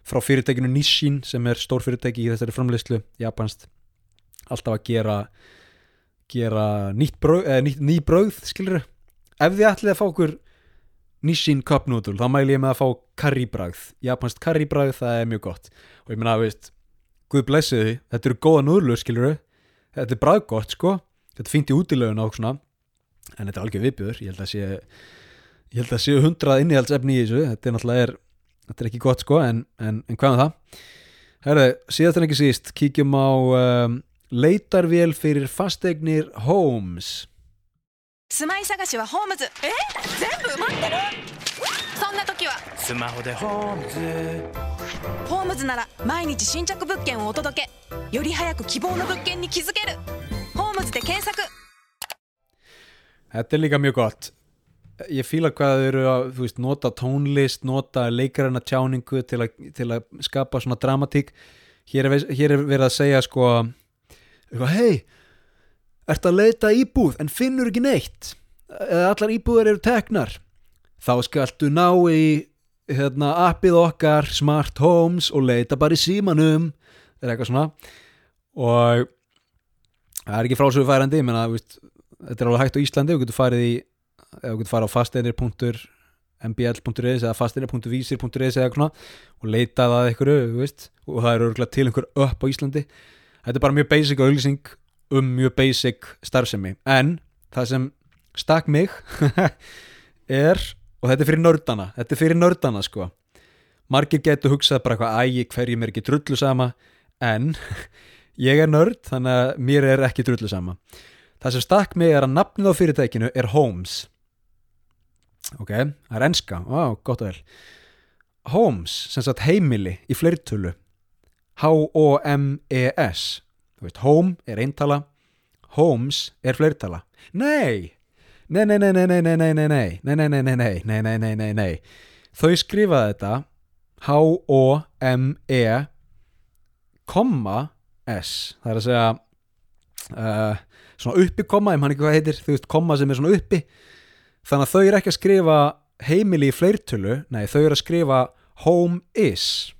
frá fyrirtækinu Nissin sem er stór fyrirtæki í þessari framleiðslu, japanst alltaf að gera gera nýtt bröð, eða nýtt, ný bröð skilur ef þið ætlið að fá okkur Nissin cup noodle, þá mæli ég með að fá karribragð, japanst karribragð það er mjög gott. Og ég meina að veist guð blessi þið, þetta eru góða núðlur skilur þetta er bragðgott sko. Þetta fínt í útilögun og svona en þetta er algjör viðbjöður, ég held að sé ég held að séu hundrað innihaldsefni í þessu. Þetta er náttúrulega er, þetta er ekki gott sko en, en, en hvað með það Herðu, síðast en ekki síst, kíkjum á um, leitarvél fyrir fasteignir Homes 住まい探しはホームズえ全部埋まってるそんな時はスマホでホームズホームズなら毎日新着物件をお届けより早く希望の物件に気づけるホームズで検索 Þetta er líka mjög gott Ég fíla hvað þau eru að veist, nota tónlist, nota leikarana tjáningu til, a, til að skapa svona dramatík. Hér er, hér er verið að segja sko hei ertu að leita íbúð en finnur ekki neitt eða allar íbúðar eru teknar. Þá skaltu ná í hérna, appið okkar Smart Homes og leita bara í símanum er eitthvað svona. Og það er ekki frásögu færandi ég meina, þú veist, þetta er alveg hægt á Íslandi þú getur farið í eða þú getur farið á fasteinir.mbl.is eða fasteinir.vísir.is eða eitthvað svona og leitað að einhverju þú veist, og það er örgulega til einhver upp á Íslandi. Þetta er bara mjög basic auðlýsing um mjög basic starfsemi. En það sem stakk mig er og þetta er fyrir nördana þetta er fyrir nördana sko. Margir getur hugsað bara eitthvað ægi hverjum er ekki drullu sama en ég er nörd þannig að mér er ekki drullu sama það sem stakk mig er að nafnið á fyrirtækinu er Holmes ok, það er enska, á, gott og vel Holmes, sem sagt heimili í fleirtölu H-O-M-E-S home er eintala Holmes er fleirtala nei, nei, nei, nei, nei, nei, nei, nei, nei, nei, nei, nei, nei, nei, nei, nei, nei, nei þau skrifaði þetta H-O-M-E komma S það er að segja uh, svona uppi komma, ég man ekki hvað heitir þú veist, komma sem er svona uppi þannig að þau eru ekki að skrifa heimili í fleirtölu, nei, þau eru að skrifa home is.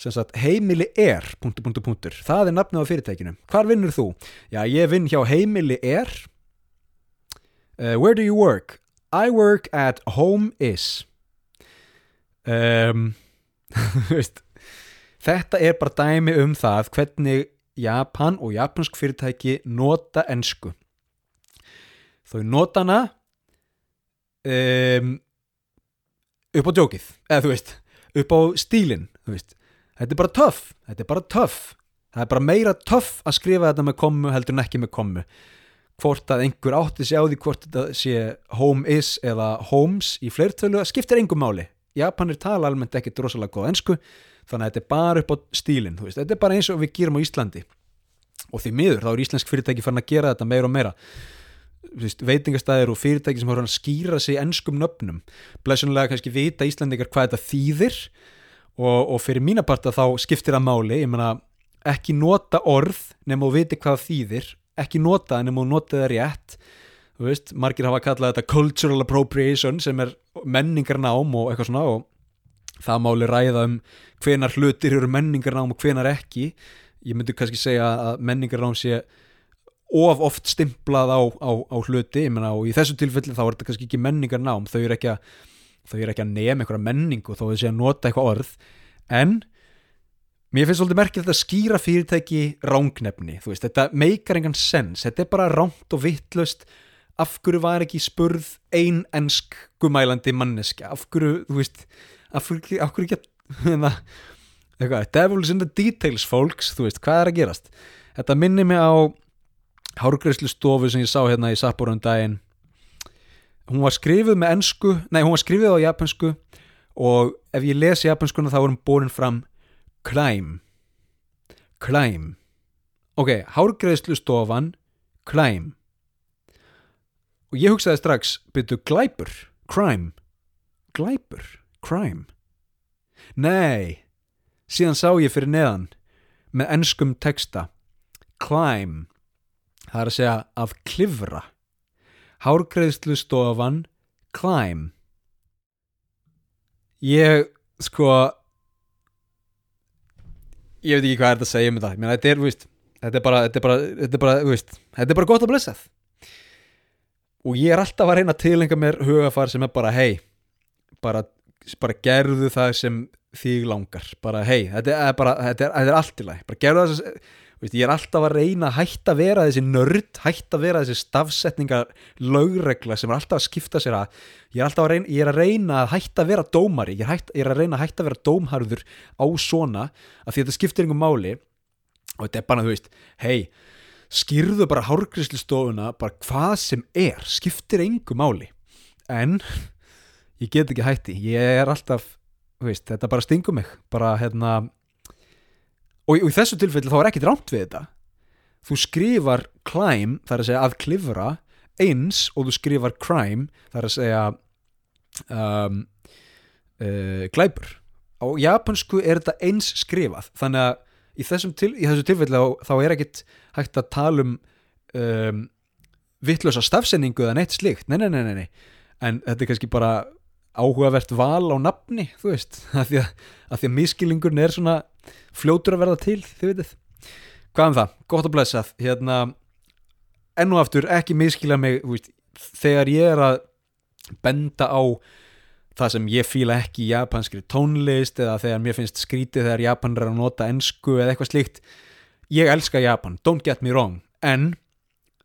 Sem sagt heimili er punktur, punktur, punktur, það er nafnið á fyrirtækinu. Hvar vinnur þú? Já, ég vinn hjá heimili er uh, Where do you work? I work at home is. Um, þetta er bara dæmi um það hvernig Japan og japansk fyrirtæki nota ensku. Þau nota hana um, upp á djókið eða þú veist, upp á veist, þetta er bara töff þetta er bara töff, það er bara meira töff að skrifa þetta með kommu heldur en ekki með kommu. Hvort að einhver átti sig á því hvort þetta sé home is eða homes í fleirtölu, skiptir engum máli. Japanir tala almennt ekkert rosalega góð ensku þannig að þetta er bara upp á veist, þetta er bara eins og við gerum á Íslandi. Og því miður, þá er íslensk fyrirtæki farin að gera þetta meira og meira veitingastæðir og fyrirtæki sem voru að skýra sig enskum nöfnum. Blæsunlega kannski vita Íslandingar hvað þetta þýðir og, og fyrir mína parta þá skiptir það máli. Ég meina, ekki nota orð nema þú viti hvað þýðir ekki nota það nema þú nota það rétt. Þú veist, margir hafa kallað þetta cultural appropriation sem er menningarnám og eitthvað svona og það máli ræða um hvenar hlutir eru menningarnám og hvenar ekki. Ég myndi kannski segja að menningarnám sé of oft stimplað á, á, á hluti ég meina, og í þessu tilfelli þá er þetta kannski ekki menningarnám þau eru ekki að, ekki að nefna einhverja menningu þó þau sé að nota eitthvað orð. En mér finnst svolítið merkilegt að skýra fyrirtæki rángnefni, þú veist, þetta meikar engan sens, þetta er bara ránt og vittlust af hverju var ekki spurð ein ensk gumælandi manneska, af hverju, þú veist af hverju, af hverju ekki hérna, eitthvað, devils in the details folks, þú veist, hvað er að gerast? Þetta minnir mig á hárgreislu stofu sem ég sá hérna í Sapporo um daginn. Hún var skrifuð með ennsku nei, hún var skrifuð á japansku og ef ég lesi japanskuna þá er hún borin fram. Crime crime ok, hárgreislu stofan crime og ég hugsaði strax byrju glæpur, crime. Glæpur, crime. Nei síðan sá ég fyrir neðan með ennskum texta. Climb það er að segja að klifra. Hárgreðslu stofan climb. Ég sko ég veit ekki hvað er þetta að segja með það Mér, þetta, er, veist, þetta er bara þetta er bara, þetta er bara, veist, þetta er bara gott að blessað og ég er alltaf að reyna að tilenga mér hugafar sem er bara hei bara, bara gerðu það sem þig langar. Bara hei, þetta er bara þetta er, þetta er allt í lagi, bara gerðu það sem Veist, ég er alltaf að reyna að hætta að vera þessi nörd, hætta að vera þessi stafsetningar lögregla sem er alltaf að skipta sér að ég er alltaf að reyna, er að, reyna að hætta að vera dómari, ég er, hætt, ég er að reyna að hætta að vera dómharður á svona að því að þetta skiptir einhver máli. Og þetta er bara, þú veist, hei skýrðu bara hárgríslistofuna bara hvað sem er, skiptir einhver máli. En ég get ekki hætti, ég er alltaf veist, þetta bara stingum mig bara hérna og og í þessu tilfelli þá er ekkit rámt við þetta. Þú skrifar climb það er að segja að klifra eins og þú skrifar crime það er að segja um, uh, glæpur. Á japansku er þetta eins skrifað þannig að í, til, í þessu tilfelli þá, þá er ekkit hægt að tala um, um vittlösa stafsendingu eða neitt slikt, nei, nei, nei, nei. En þetta er kannski bara áhugavert val á nafni, þú veist að því að, að, að miskilingurinn er svona fljótur að verða til, þið veitir hvað um það, gott að blessað. Hérna, enn og aftur ekki miskila mig, veist, þegar ég er að benda á það sem ég fíla ekki í japanskri tónlist eða þegar mér finnst skrítið þegar Japan er að nota ennsku eða eitthvað slíkt ég elska Japan, don't get me wrong en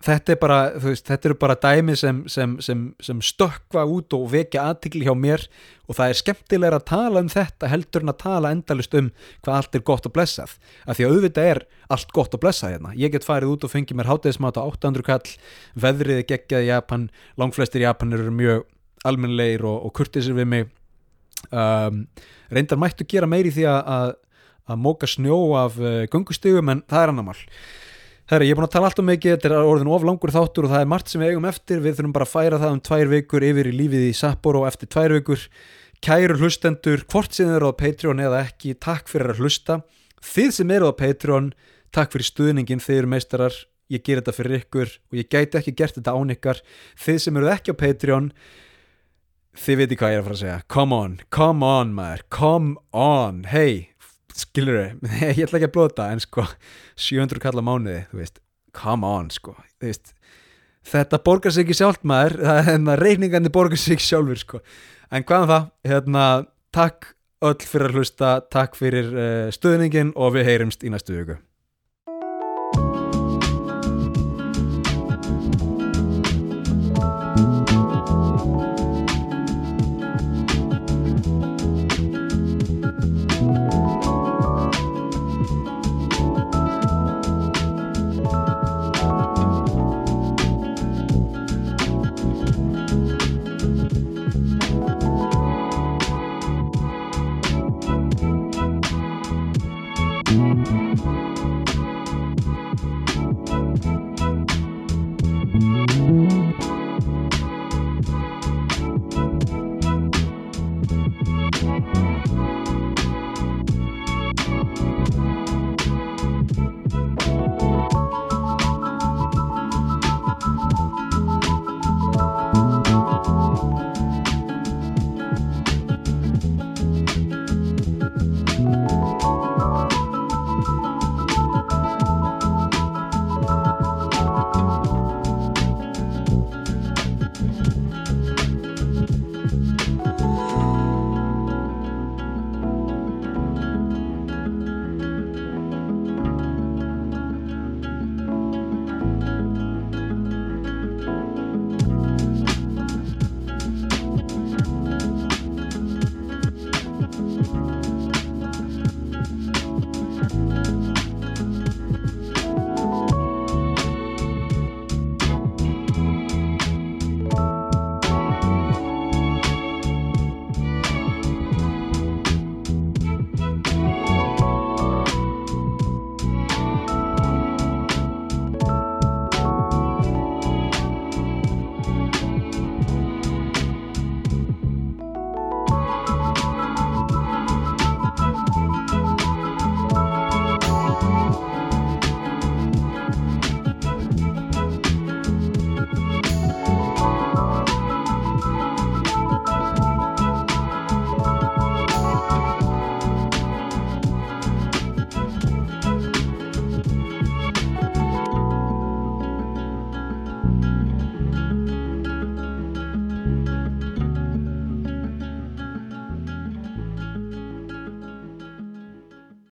þetta er bara, þú veist, þetta eru bara dæmi sem, sem, sem, sem stökkva út og vekja aðtikli hjá mér og það er skemmtilega að tala um þetta heldur en að tala endalist um hvað allt er gott og blessað, af því að auðvitað er allt gott og blessað hérna, ég get farið út og fengið mér hátegismat á 800 kall veðrið er geggjað í Japan langflestir Japanir eru mjög almennlegir og, og kurtisir við mig. Um, reyndar mættu gera meiri því að, að, móka snjó af uh, göngustigum en það er annar mál Herri, ég er búin að tala alltaf mikið, þetta er orðin of langur þáttur og það er margt sem við eigum eftir, við þurfum bara að færa það um tvær vikur yfir í lífið í Sapporo eftir tvær vikur. Kæru hlustendur, hvort sem þið eru á Patreon eða ekki, takk fyrir að hlusta. Þið sem eru á Patreon, takk fyrir stuðningin, þið eru meistarar, ég ger þetta fyrir ykkur og ég gæti ekki gert þetta án ykkar. Þið sem eru ekki á Patreon, þið veitir hvað ég er að fara að segja. Come on, come on maður, come on, hey, skilur þau, ég ætla ekki að blóta en sko, 700 kalla mánuði þú veist, come on sko veist, þetta borgar sig ekki sjálft maður, það er hérna reyningandi borgar sig sjálfur sko, en hvað um það hérna, takk öll fyrir að hlusta takk fyrir uh, stuðningin og við heyrumst í næstu viku